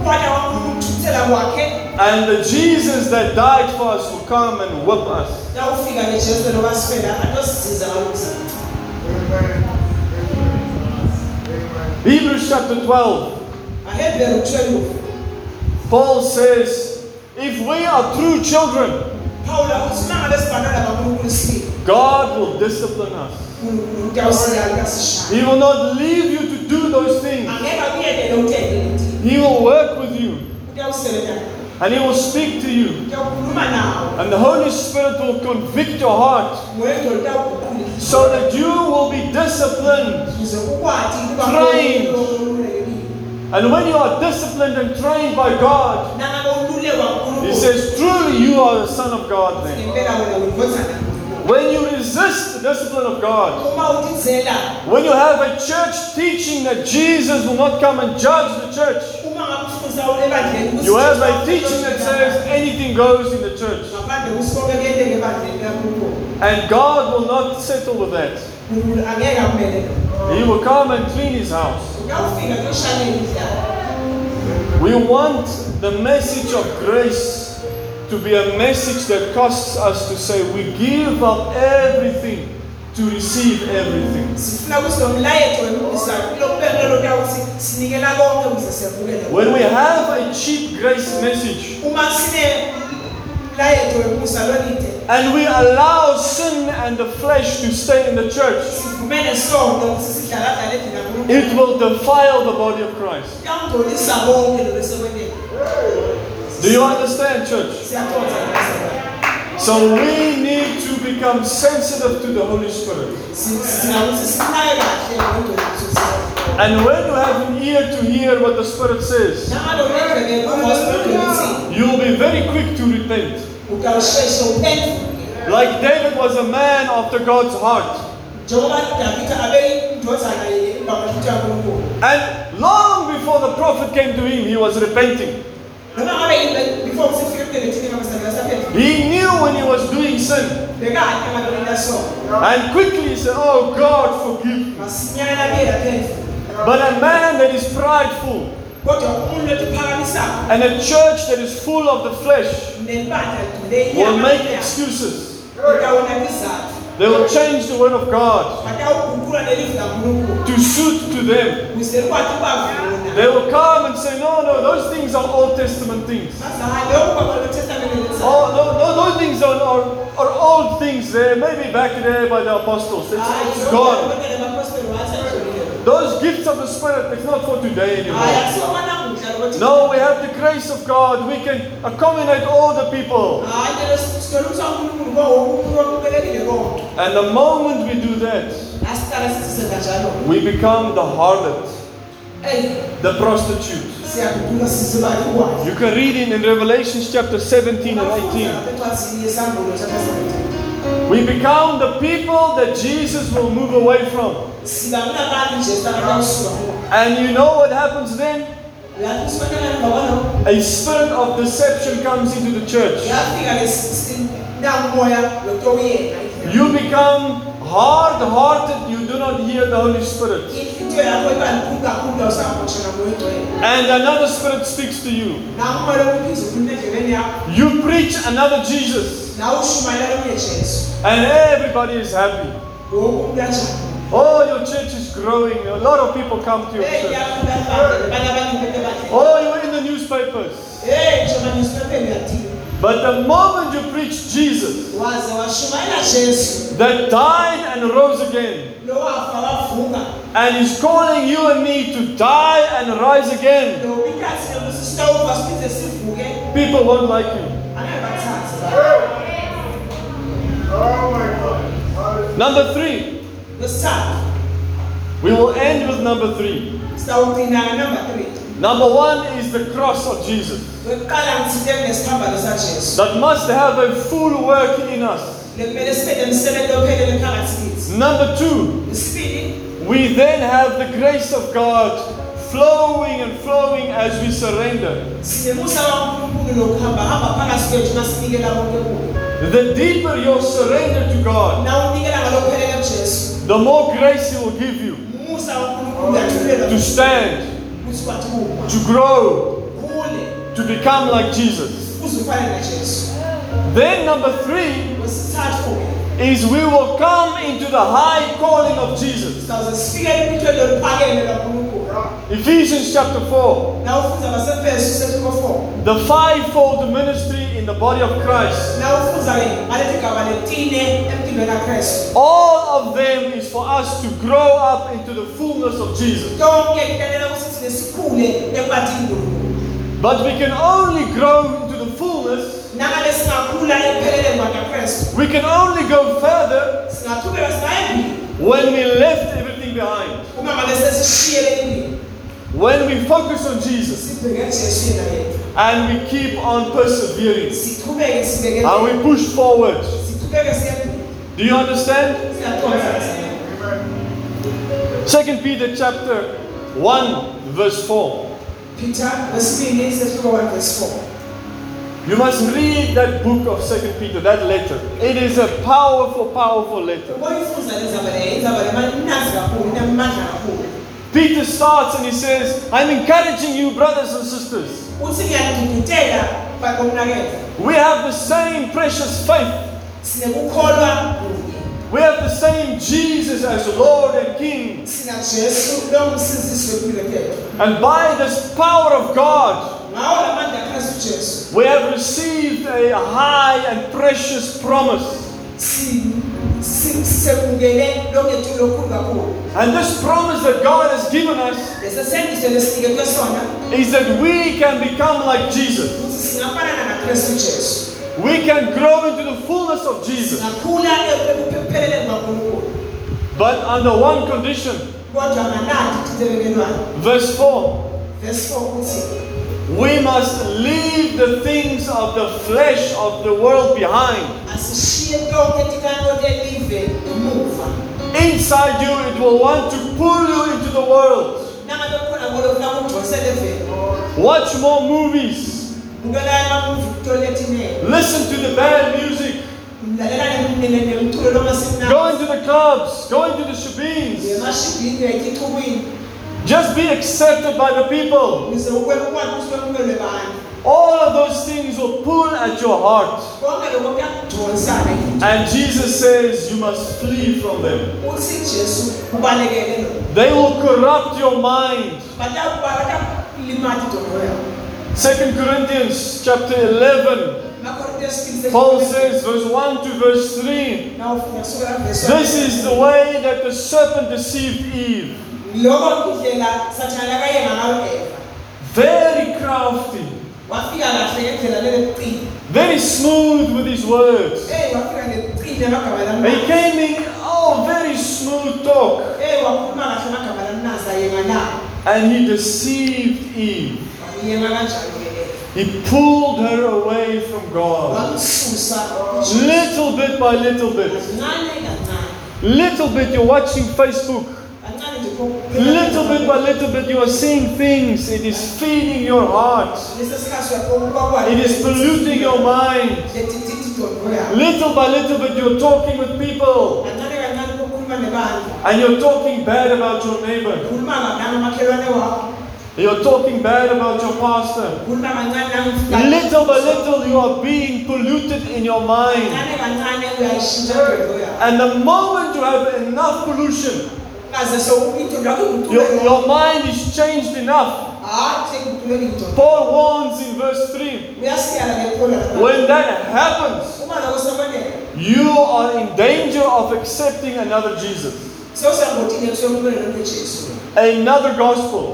[SPEAKER 2] ukwata kwankulunkulu ukuthuthela kwakhe
[SPEAKER 1] And the Jesus that died for us will come and whip us.
[SPEAKER 2] nawufika nejesu loba sifela atosisiza kalokuzima
[SPEAKER 1] Hebrews chapter 12 Paul says, If we are true children,
[SPEAKER 2] phawula uthi uma ngabe sibhanala kankulunkulu sibili
[SPEAKER 1] God will discipline us.
[SPEAKER 2] unkulunkulu utawusiyala kasishaya
[SPEAKER 1] He will not leave you to do those things.
[SPEAKER 2] angeke akuyekele utende leti
[SPEAKER 1] He will work with you. and He will speak to you. And the Holy Spirit will convict your heart so that you will be disciplined.
[SPEAKER 2] ukuze ukwati ukuba
[SPEAKER 1] Trained. And when you are disciplined and trained by God, He says, truly you are the Son of God then.
[SPEAKER 2] ngempela wena uyindodana
[SPEAKER 1] When you resist the discipline of God, when you have a church teaching that Jesus will not come and judge the church,
[SPEAKER 2] uma ngabe ufundisa ebandleni ukuthi
[SPEAKER 1] you have a teaching that says anything goes in the church.
[SPEAKER 2] ngaphandle kusikoke kuyenteke ebandleni kankulunkulu
[SPEAKER 1] And God will not settle with that.
[SPEAKER 2] unkulunkulu angeke akumele
[SPEAKER 1] He will come and clean his house.
[SPEAKER 2] Uyawufika kuyoshanela idlala
[SPEAKER 1] We want the message of grace to be a message that costs us to say we give up everything to receive everything.
[SPEAKER 2] sifuna ukuthi lo mlayezo wemfundisa kulokubekela ukuthi sinikela konke ukuze siyavukele
[SPEAKER 1] When we have a cheap grace message
[SPEAKER 2] uma sine mlayezo wemfundisa lolide
[SPEAKER 1] and we allow sin and the flesh to stay in the church,
[SPEAKER 2] sivumele sonke ukuthi sidlaladlala edina
[SPEAKER 1] it will defile the body of Christ.
[SPEAKER 2] kuyangcolisa konke lo besekwenele
[SPEAKER 1] Do you understand, church? So we need to become sensitive to the Holy Spirit.
[SPEAKER 2] singakuthi sinaye kahle ngengcoliso
[SPEAKER 1] And when you have an ear to hear what the Spirit says,
[SPEAKER 2] nangalo lendleke kumosipidolisi
[SPEAKER 1] you'll be very quick to repent. Like David was a man after God's heart.
[SPEAKER 2] njengoba udavida abe indodana yebamahluthi yankulunkulu
[SPEAKER 1] And long before the prophet came to him, he was repenting.
[SPEAKER 2] noma ngabe yini before sifike ebudebethini kamasana saphendvuka
[SPEAKER 1] He knew when he was doing sin.
[SPEAKER 2] bekade ngalolina so
[SPEAKER 1] And quickly he said, Oh God, forgive me.
[SPEAKER 2] masinyana buyela phendvuka
[SPEAKER 1] But a man that is prideful
[SPEAKER 2] kodwa umuntu letiphakamisayo
[SPEAKER 1] and a church that is full of the flesh will make excuses. They will change the word of God
[SPEAKER 2] batawuguqula lelivi lankulunkulu
[SPEAKER 1] to suit to them.
[SPEAKER 2] kuze likwati ukubavuna
[SPEAKER 1] They will come and say, No, no, those things are Old Testament things.
[SPEAKER 2] bazahayi lokhu kwakwelotestamende
[SPEAKER 1] Oh, no, no, those things are, are, are old things there, maybe back there by the apostles. It's, it's gone. Those gifts of the Spirit, it's not for today anymore. No, we have the grace of God. We can accommodate all the people. And the moment we do that, we become the harlot, the prostitute. You can read it in Revelation chapter 17 and 18. We become the people that Jesus will move away from. And you know what happens then? A spirit of deception comes into the church. You become hard hearted, you do not hear the Holy Spirit. And another spirit speaks to you. You preach another Jesus, and everybody is happy. Oh, your church is growing. A lot of people come to your church. Oh, you're in the newspapers. But the moment you preach Jesus,
[SPEAKER 2] waze washumayela jesu
[SPEAKER 1] that died and rose again, and is calling you and me to die and rise again,
[SPEAKER 2] lo ikhathi lokuthi sitawufa siphinde sivuke
[SPEAKER 1] people won't like you. Number three,
[SPEAKER 2] lesithathu
[SPEAKER 1] we will end with number three.
[SPEAKER 2] number three.
[SPEAKER 1] Number one is the cross of Jesus.
[SPEAKER 2] Kwekuqala ngithinte kunesihambano sajesu
[SPEAKER 1] that must have a full work in us.
[SPEAKER 2] lekumele sibe nemsebenzi ophelele phakathi kithi
[SPEAKER 1] Number two, we then have the grace of God flowing and flowing as we surrender.
[SPEAKER 2] sinemusa kankulunkulu lokuhambahamba phakathi kwethu nasinikela konke kuyo
[SPEAKER 1] The deeper your surrender to God,
[SPEAKER 2] na unikela ngalokuphelele kujesu
[SPEAKER 1] the more grace He will give you
[SPEAKER 2] umusa kankulunkulu uyathulela
[SPEAKER 1] to stand,
[SPEAKER 2] ukuthi kwathi kuma
[SPEAKER 1] to grow, to become like Jesus.
[SPEAKER 2] uze ufane najesu
[SPEAKER 1] Then, number three is we will come into the high calling of Jesus.
[SPEAKER 2] Sizawuze sifike ephithweni loluphakeme kankulunkulu
[SPEAKER 1] Ephesians chapter 4.
[SPEAKER 2] na ufunza basefeso sefiko 4
[SPEAKER 1] The fivefold ministry in the body of Christ.
[SPEAKER 2] na ufunza-ke ngaleli gaba letine empilweni kakristu
[SPEAKER 1] All of them is for us to grow up into the fullness of Jesus.
[SPEAKER 2] konke kufanele ukuthi thine sikhule ekubathini nkulunkulu
[SPEAKER 1] But we can only grow into the fullness,
[SPEAKER 2] nangabe singakhula ekupheleleni kwakakristu
[SPEAKER 1] we can only go further when we left everything behind.
[SPEAKER 2] uma ngabe sesishiyele impilo
[SPEAKER 1] When we focus on Jesus
[SPEAKER 2] sibheke kujesu yena yethu
[SPEAKER 1] and we keep on persevering and we push forward. Do you understand? Second Peter chapter 1 verse 4.
[SPEAKER 2] peter wesibili sesifika 1 verse 4
[SPEAKER 1] You must read that book of Second Peter, that letter. It is a powerful, powerful letter.
[SPEAKER 2] uboyifunza lezaba leyo inzaba le mnanzi kakhulu inamandla kakhulu
[SPEAKER 1] Peter starts and he says, I'm encouraging you, brothers and sisters.
[SPEAKER 2] uthi ngiyakududutela bakomnakela
[SPEAKER 1] We have the same precious faith. We have the same Jesus as Lord and King.
[SPEAKER 2] sinajesu lo msizisi wempilo yethu
[SPEAKER 1] And by this power of God,
[SPEAKER 2] ngawo la mandla akristu jesu
[SPEAKER 1] we have received a high and precious promise.
[SPEAKER 2] si- si- sekungene longethulo olukhulu kakhulu
[SPEAKER 1] And this promise that God has given us
[SPEAKER 2] lesesendiswe lesiniketwe sona
[SPEAKER 1] is that we can become like Jesus.
[SPEAKER 2] ukuthi singafanana nakristu jesu
[SPEAKER 1] We can grow into the fullness of Jesus.
[SPEAKER 2] singakhula ekupheleleni kwankulunkulu
[SPEAKER 1] But under one condition.
[SPEAKER 2] kodwa nganandi thitebekelwane
[SPEAKER 1] Verse 4
[SPEAKER 2] verse 4 uthi
[SPEAKER 1] We must leave the things of the flesh of the world behind.
[SPEAKER 2] asishiye konke tikano telive emuva
[SPEAKER 1] Inside you, it will want to pull you into the world.
[SPEAKER 2] nangabe khona kolo funa kugcwalisele vele
[SPEAKER 1] Watch more movies.
[SPEAKER 2] ngibukela amamuvi kutoletinele
[SPEAKER 1] Listen to the bad music. Go into the clubs. Go into the shebeens. Just be accepted by the people. All of those things will pull at your heart. And Jesus says you must flee from them. They will corrupt your mind.
[SPEAKER 2] batakulimata
[SPEAKER 1] 2 Corinthians chapter 11. Paul says, verse 1 to verse 3.
[SPEAKER 2] nawufuna kusukela verse
[SPEAKER 1] This is the way that the serpent deceived Eve.
[SPEAKER 2] Loko indlela sathane akayenga ngayo eva
[SPEAKER 1] Very crafty,
[SPEAKER 2] wafika kahle ngendlela leleqile
[SPEAKER 1] very smooth with his words.
[SPEAKER 2] eyi wafika neqile amagama
[SPEAKER 1] He came in, oh, very smooth talk.
[SPEAKER 2] eyi wakhuluma kahle amagama lamnasa yenga na
[SPEAKER 1] And he deceived Eve.
[SPEAKER 2] kanjalo
[SPEAKER 1] He pulled her away from God. Little bit by little bit. Little bit, you're watching Facebook. Little bit by little bit, you are seeing things. It is feeding your heart. It is polluting your mind. Little by little bit, you're talking with people. And you're talking bad about your neighbor. You're talking bad about your pastor. Little by little, you are being polluted in your mind. And the moment you have enough pollution, your, your mind is changed enough.
[SPEAKER 2] hayi sekuguleki idongo
[SPEAKER 1] Paul warns in verse 3
[SPEAKER 2] uyasiyala ngephola
[SPEAKER 1] when that happens, you are in danger of accepting another Jesus,
[SPEAKER 2] sewusangotini ekusokumele lonke jesu
[SPEAKER 1] another gospel,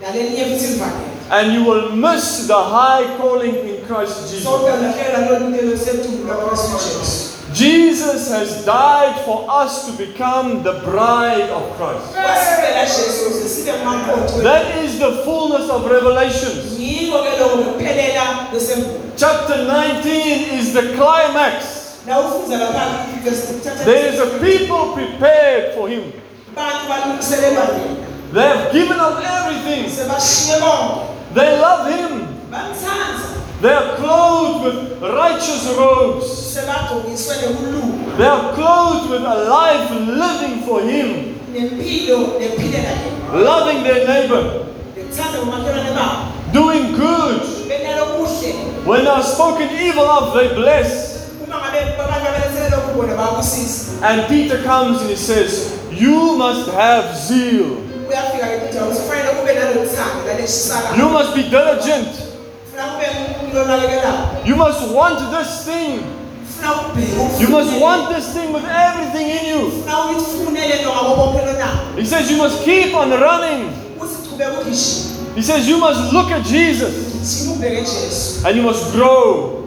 [SPEAKER 2] nalelinye futhi livangeli
[SPEAKER 1] and you will miss the high calling in Christ Jesus. Jesus has died for us to become the bride of Christ. That is the fullness of Revelations. Chapter 19 is the climax. There is a people prepared for him. They have given up everything. They love him. They are clothed with righteous robes. They are clothed with a life living for him, loving their neighbor,
[SPEAKER 2] bekuthanda umakhelwane babo
[SPEAKER 1] doing good. When they are spoken evil of, they bless.
[SPEAKER 2] uma ngabe abantu abelethelele lokhu bona bayakusiza
[SPEAKER 1] And Peter comes and he says, You must have zeal.
[SPEAKER 2] uyafika ke ukuthi kufanele kube nalothando laleshisaka
[SPEAKER 1] You must be diligent. You must want this thing. You must want this thing with everything in you.
[SPEAKER 2] funa uyifune le nto ngabo bonke lona
[SPEAKER 1] He says, You must keep on running.
[SPEAKER 2] uthi chubeka ugijima
[SPEAKER 1] He says, You must look at Jesus
[SPEAKER 2] jima ubheke Jesu
[SPEAKER 1] and you must grow.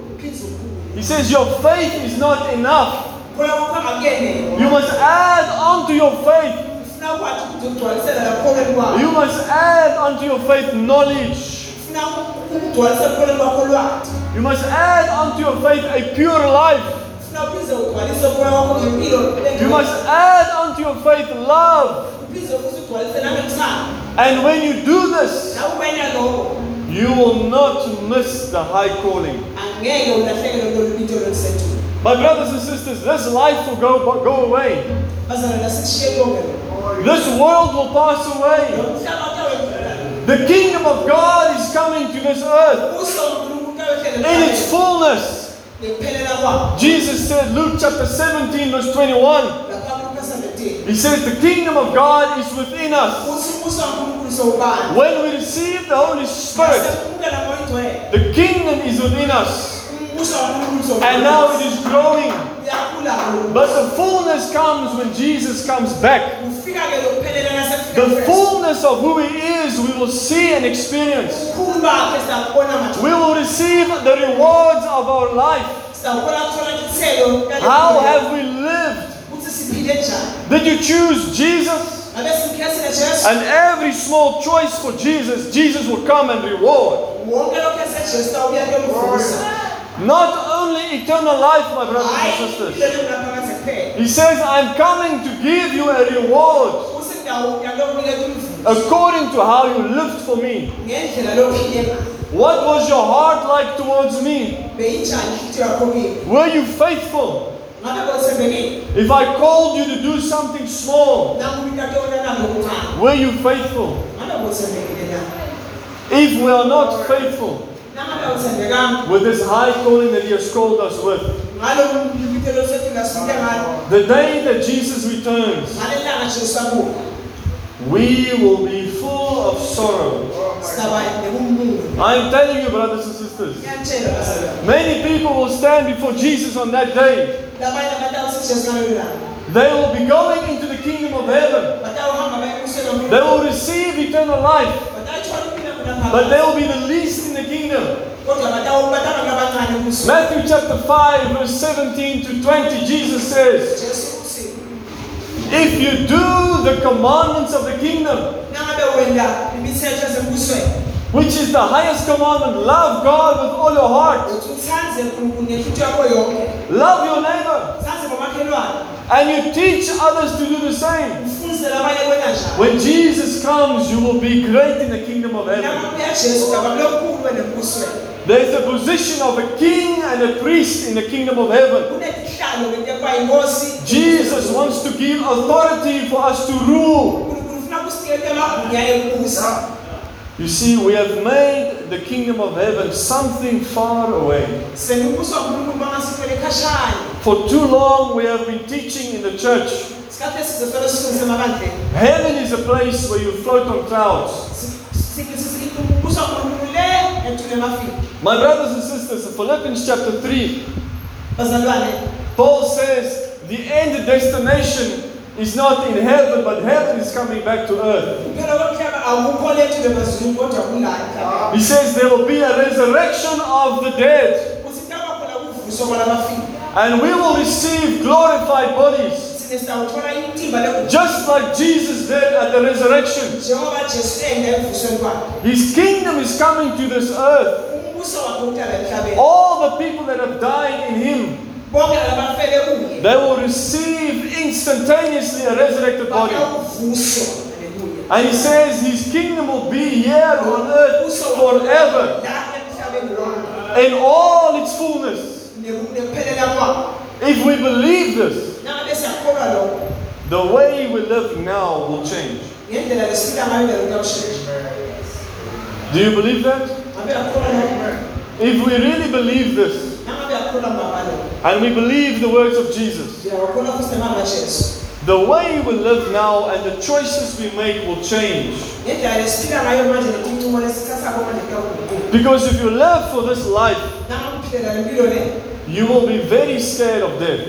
[SPEAKER 1] He says, Your faith is not enough.
[SPEAKER 2] kukholwa kwakho akuyenele
[SPEAKER 1] You must add onto your faith.
[SPEAKER 2] ufuna ukwathi ukuthi ugcwalisela lakukholweni kwakho
[SPEAKER 1] You must add onto your faith knowledge.
[SPEAKER 2] Ufuna ukugcwalisa ekukholweni kwakho lwazi
[SPEAKER 1] You must add onto your faith a pure life.
[SPEAKER 2] ufuna uphinde ugcwalise ukukholwa kwakho ngempilo
[SPEAKER 1] You must add onto your faith love.
[SPEAKER 2] ugcwalise nangethando
[SPEAKER 1] And when you do this,
[SPEAKER 2] nawe ukwenza lokho
[SPEAKER 1] you will not miss the high calling.
[SPEAKER 2] angeke ulahlekelwe lolu binto lokusethulo
[SPEAKER 1] My brothers and sisters, this life will go, go away.
[SPEAKER 2] bazalwana sikushiye konke
[SPEAKER 1] This world will pass away. The kingdom of God is coming to this earth in its fullness. Jesus said, Luke chapter 17, verse 21,
[SPEAKER 2] lapha kuLuka 17
[SPEAKER 1] He says, The kingdom of God is within us. When we receive the Holy Spirit, the kingdom is within us. And now it is growing.
[SPEAKER 2] Uyakhula lo
[SPEAKER 1] But the fullness comes when Jesus comes back. The fullness of who He is, we will see and experience.
[SPEAKER 2] ukhulu bakhe sizakubona mathupha
[SPEAKER 1] We will receive the rewards of our life.
[SPEAKER 2] sizakubona kuthola ithelo
[SPEAKER 1] How have we lived?
[SPEAKER 2] ukuthi siphile njani
[SPEAKER 1] Did you choose Jesus?
[SPEAKER 2] ngabe simkhethile jesu
[SPEAKER 1] And every small choice for Jesus, Jesus will come and reward.
[SPEAKER 2] Wonke lokhu esejesu awuya kuyomvusa
[SPEAKER 1] Not only eternal life, my brothers and sisters.
[SPEAKER 2] impilo yonaphakade kuphela
[SPEAKER 1] He says, I'm coming to give you a reward
[SPEAKER 2] uthi ndawuya kuyokunikeza umvuzo
[SPEAKER 1] according to how you lived for me.
[SPEAKER 2] ngendlela lophile ngayo
[SPEAKER 1] What was your heart like towards me?
[SPEAKER 2] beyinjani inhliziyo yakho kimi
[SPEAKER 1] Were you faithful? If I called you to do something small,
[SPEAKER 2] nangu into atona nokuncane
[SPEAKER 1] were you faithful?
[SPEAKER 2] ngabe kothembekile na
[SPEAKER 1] If we are not faithful with this high calling that He has called us with, the day that Jesus returns, we will be full of sorrow. I'm telling you, brothers and sisters, many people will stand before Jesus on that day. They will be going into the kingdom of heaven. They will receive eternal life, but they will be the least the kingdom.
[SPEAKER 2] kodwa batawu- batabantu abancane embusweni
[SPEAKER 1] Matthew chapter 5, verse 17 to 20, Jesus says, If you do the commandments of the kingdom,
[SPEAKER 2] nangabe wenda imithetho ezembusweni
[SPEAKER 1] which is the highest commandment, love God with all your heart,
[SPEAKER 2] uthi uthanze unkulunkulu ngenhluthu yakho yonke
[SPEAKER 1] love your neighbor, and you teach others to do the same.
[SPEAKER 2] Ufundisele abanye kwena njalo
[SPEAKER 1] When Jesus comes, you will be great in the kingdom of heaven.
[SPEAKER 2] namabuya jesu ngaba kulokhulu wena embusweni
[SPEAKER 1] There's a position of a king and a priest in the kingdom of heaven.
[SPEAKER 2] kunesihlalo ngento ekwa inkosi
[SPEAKER 1] Jesus wants to give authority for us to rule.
[SPEAKER 2] unkulunkulu ufuna kusinikele amagunya embusa
[SPEAKER 1] You see, we have made the kingdom of heaven something far away.
[SPEAKER 2] sengibuso wankulunkulu bangasifele khashanye
[SPEAKER 1] For too long, we have been teaching in the church.
[SPEAKER 2] Sikhathi esizofele sifundise emabandleni
[SPEAKER 1] Heaven is a place where you float on clouds.
[SPEAKER 2] umbuso wankulunkulu le ethule emafini
[SPEAKER 1] My brothers and sisters, in Philippians chapter 3, Paul says the end destination is not in heaven, but heaven is coming back to earth.
[SPEAKER 2] kuphela komhlaba awukho lethu lemazulwini kodwa kulayo emhlabeni
[SPEAKER 1] He says there will be a resurrection of the dead,
[SPEAKER 2] kuthi kutaba khona kuvuso kwalabafini
[SPEAKER 1] and we will receive glorified bodies, just like Jesus did at the resurrection. His kingdom is coming to this earth. All the people that have died in Him, they will receive instantaneously a resurrected body. And He says His kingdom will be here on earth forever in all its fullness. If we believe this, the way we live now will change.
[SPEAKER 2] ngendlela lesiphila ngayo indlela kuyawushintsha
[SPEAKER 1] Do you believe that?
[SPEAKER 2] ngabe yakholwa lokho
[SPEAKER 1] If we really believe this,
[SPEAKER 2] nangabe yakholwa mama lokho
[SPEAKER 1] and we believe the words of Jesus,
[SPEAKER 2] ngiyawakholwa futhi nemama jesu
[SPEAKER 1] the way we live now and the choices we make will change.
[SPEAKER 2] ngendlela lesiphila ngayo manje netincumo lesithathako manje kuyaguquka
[SPEAKER 1] Because if you live for this life,
[SPEAKER 2] nangabe uphilela le mpilo le
[SPEAKER 1] you will be very scared of death.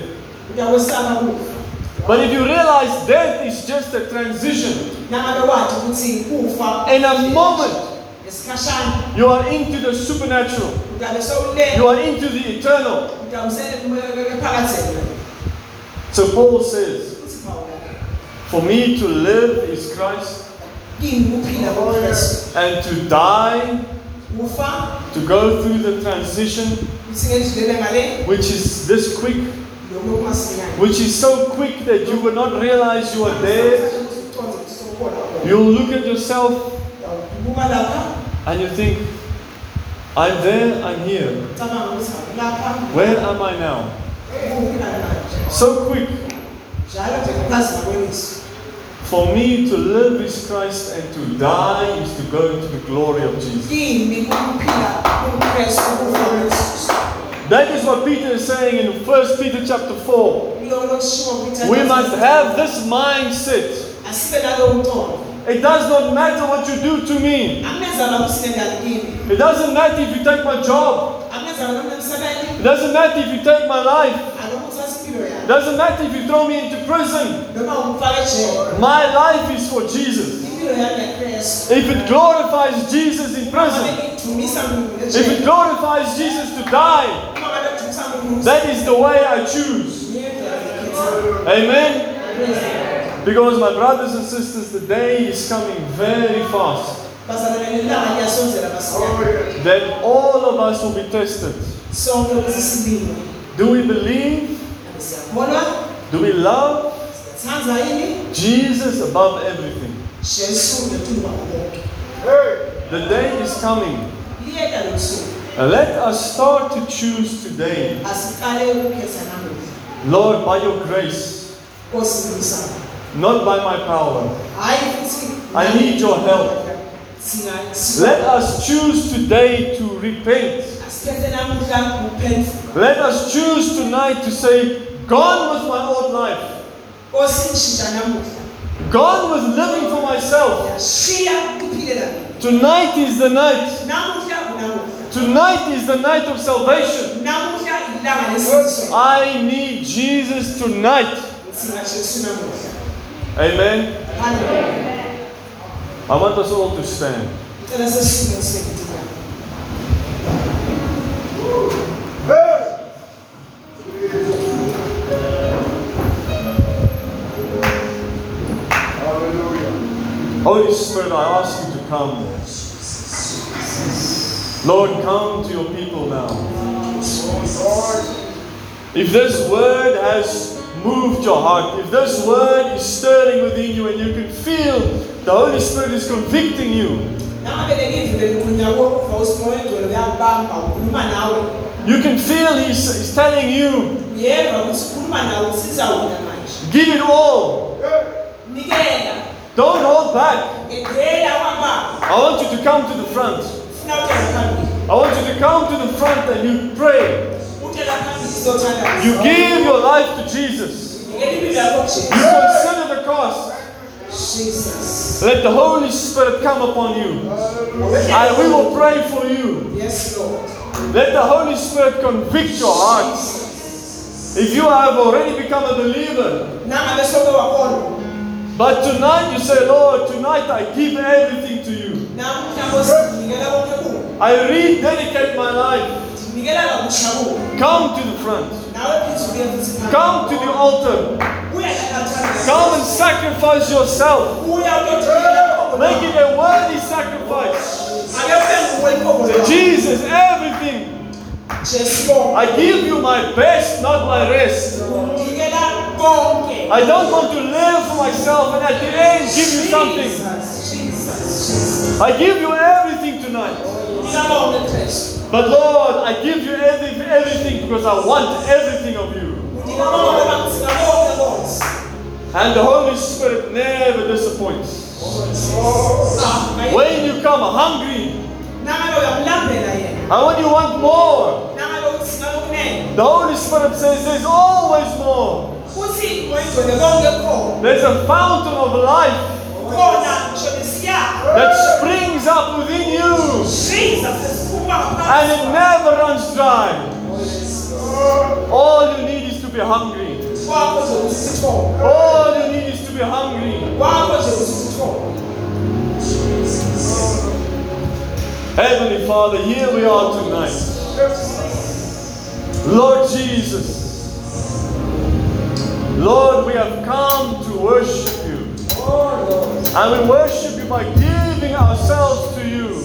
[SPEAKER 1] But if you realize death is just a transition,
[SPEAKER 2] nangabe wathi ukuthi
[SPEAKER 1] in a moment, you are into the supernatural, you are into the eternal. So Paul says, For me to live is Christ,
[SPEAKER 2] kimi kuphila kokristu
[SPEAKER 1] and to die, to go through the transition,
[SPEAKER 2] uthi ngedlulele ngale
[SPEAKER 1] which is this quick, which is so quick that you will not realize you are there.
[SPEAKER 2] Uconze ukuthi sowukhona khona.
[SPEAKER 1] You'll look at yourself and you think, I'm there, I'm here.
[SPEAKER 2] ucabanga ukuthi ngapha
[SPEAKER 1] Where am I now? So quick.
[SPEAKER 2] njalo nje ngokuphazima kwemiso
[SPEAKER 1] For me to live is Christ and to die is to go into the glory of Jesus. That is what Peter is saying in 1 Peter chapter 4.
[SPEAKER 2] kuloko lokushiwo kuthi
[SPEAKER 1] We must have this mindset. It does not matter what you do to me. It doesn't matter if you take my job. It doesn't matter if you take my life. It doesn't matter if you throw me into prison. My life is for Jesus.
[SPEAKER 2] Impilo yami yakristu
[SPEAKER 1] If it glorifies Jesus in prison, if it glorifies Jesus to die,
[SPEAKER 2] uma ngabe idumisa Mungu
[SPEAKER 1] that is the way I choose. Amen. Because my brothers and sisters, the day is coming very fast
[SPEAKER 2] bazalwane ilanga liyasonzela masinyane
[SPEAKER 1] that all of us will be tested. Do we believe? Do we love Jesus above everything? The day is coming. let us start to choose today. Lord, by your grace, not by my power. I need your help. Let us choose today to repent. Let us choose tonight to say, Gone was my old life. Gone was living for myself.
[SPEAKER 2] yashiya ukuphilela mina
[SPEAKER 1] Tonight is the night. Tonight is the night of salvation.
[SPEAKER 2] namuhla ilanga lesinziso
[SPEAKER 1] I need Jesus tonight.
[SPEAKER 2] singa
[SPEAKER 1] Amen. I want us all to stand. Holy Spirit, I ask you to come. Lord, come to your people now. If this word has moved your heart, if this word is stirring within you and you can feel the Holy Spirit is convicting you,
[SPEAKER 2] nangabe lelivile likhulunywa kokuva usimoya engcwele uyakubamba ukhuluma nawe
[SPEAKER 1] you can feel He's, he's telling you,
[SPEAKER 2] uyeva ukuthi ukhuluma nawe usiza wena manje
[SPEAKER 1] give it all. Don't hold back. I want you to come to the front. I want you to come to the front and you pray. You give your life to Jesus. You consider the cost.
[SPEAKER 2] jesus
[SPEAKER 1] Let the Holy Spirit come upon you. And we will pray for you.
[SPEAKER 2] yes lord
[SPEAKER 1] Let the Holy Spirit convict your heart. If you have already become a believer, but tonight you say, Lord, tonight I give everything to you.
[SPEAKER 2] namuhla nkosi ndinikela konke kuwe
[SPEAKER 1] I rededicate my life. Come to the front.
[SPEAKER 2] nawe phinda ubuye futhi phambili
[SPEAKER 1] Come to the altar. Come and sacrifice yourself. Make it a worthy sacrifice.
[SPEAKER 2] ake ube nguwe iphoko
[SPEAKER 1] Say,
[SPEAKER 2] lakho
[SPEAKER 1] Jesus, everything. I give you my best, not my rest. I don't want to live for myself and at the end give you something. I give you everything tonight.
[SPEAKER 2] Ndinika konke Kristu.
[SPEAKER 1] But Lord, I give you everything, everything because I want everything of you.
[SPEAKER 2] Ndinika konke bangithika konke Nkosi.
[SPEAKER 1] And the Holy Spirit never disappoints. When you come hungry,
[SPEAKER 2] nangabe uyamlambela yena
[SPEAKER 1] and when you want more,
[SPEAKER 2] nangabe uthika lokunene
[SPEAKER 1] the Holy Spirit says there's always more.
[SPEAKER 2] Uthi ngoyigcwele konke khona
[SPEAKER 1] There's a fountain of life
[SPEAKER 2] khona ngisho nesiyakho
[SPEAKER 1] that springs up within you and it never runs dry. All you need is to be hungry.
[SPEAKER 2] kwakho nje ukuthi sithole
[SPEAKER 1] All you need is to be hungry.
[SPEAKER 2] kwakho nje ukuthi
[SPEAKER 1] Heavenly Father, here we are tonight. Lord Jesus, Lord, we have come to worship you. And we worship you by giving ourselves to you.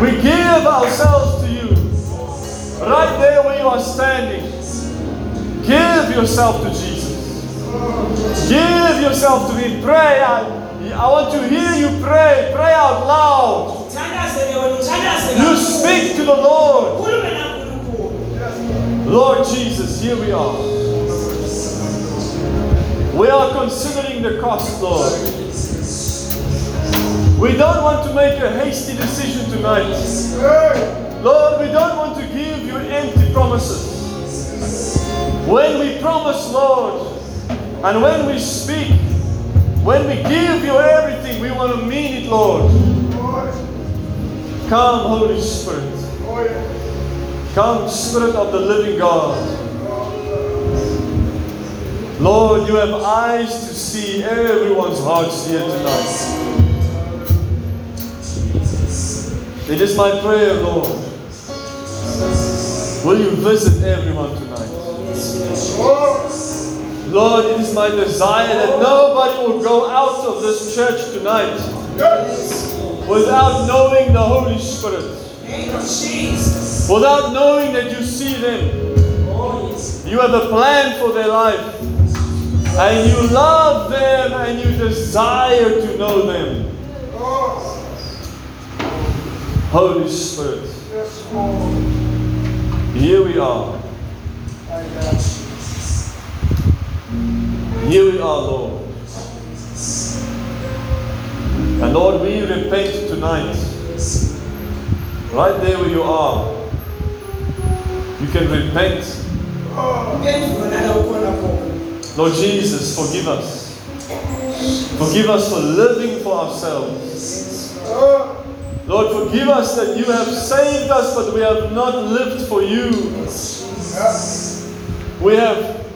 [SPEAKER 1] We give ourselves to you. Right there where you are standing. Give yourself to Jesus. Give yourself to me. Pray. I, I want to hear you pray. Pray out loud. You speak to the Lord. Lord Jesus, here we are. We are considering the cost, Lord. We don't want to make a hasty decision tonight. Lord, we don't want to give you empty promises. When we promise, Lord, and when we speak, when we give you everything, we want to mean it, Lord. Come, Holy Spirit. Come, Spirit of the living God. Lord, you have eyes to see everyone's hearts here tonight. It is my prayer, Lord. Will you visit everyone tonight? Lord, it is my desire that nobody will go out of this church tonight without knowing the Holy Spirit, without knowing that you see them. You have a plan for their life. And you love them and you desire to know them. Holy Spirit, here we are. Here we are, Lord. And Lord, we repent tonight. Right there where you are. You can repent. Lord Jesus, forgive us. Forgive us for living for ourselves. Lord, forgive us that you have saved us, but we have not lived for you. We have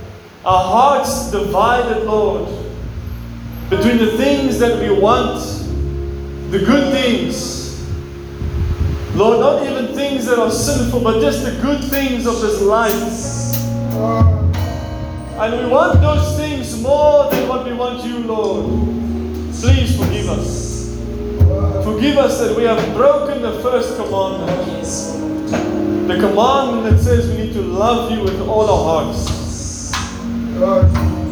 [SPEAKER 1] our hearts divided, Lord, between the things that we want, the good things. Lord, not even things that are sinful, but just the good things of this life. And we want those things more than what we want you, Lord. Please forgive us. Forgive us that we have broken the first commandment. The commandment that says we need to love you with all our hearts.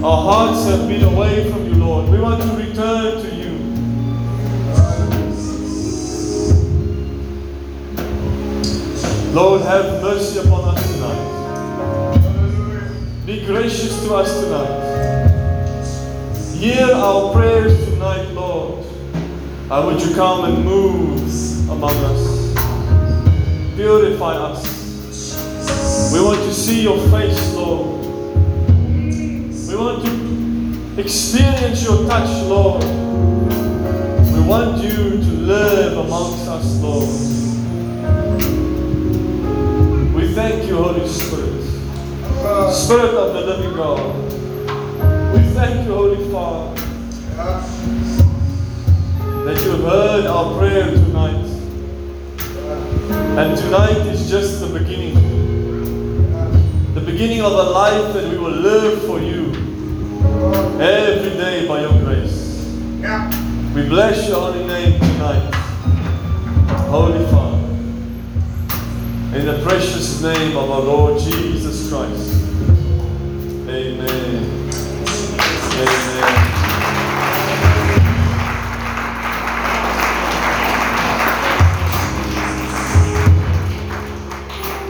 [SPEAKER 1] Our hearts have been away from you, Lord. We want to return to you. Lord, have mercy upon us. Be gracious to us tonight. Hear our prayers tonight, Lord. And would you come and move among us? Purify us. We want to see your face, Lord. We want to experience your touch, Lord. We want you to live amongst us, Lord. We thank you, Holy Spirit. Spirit of the living God. We thank you, Holy Father, that you have heard our prayer tonight. And tonight is just the beginning. The beginning of a life that we will live for you every day by your grace. We bless your holy name tonight, Holy Father. In the precious name of our Lord Jesus Christ. Amen. Amen.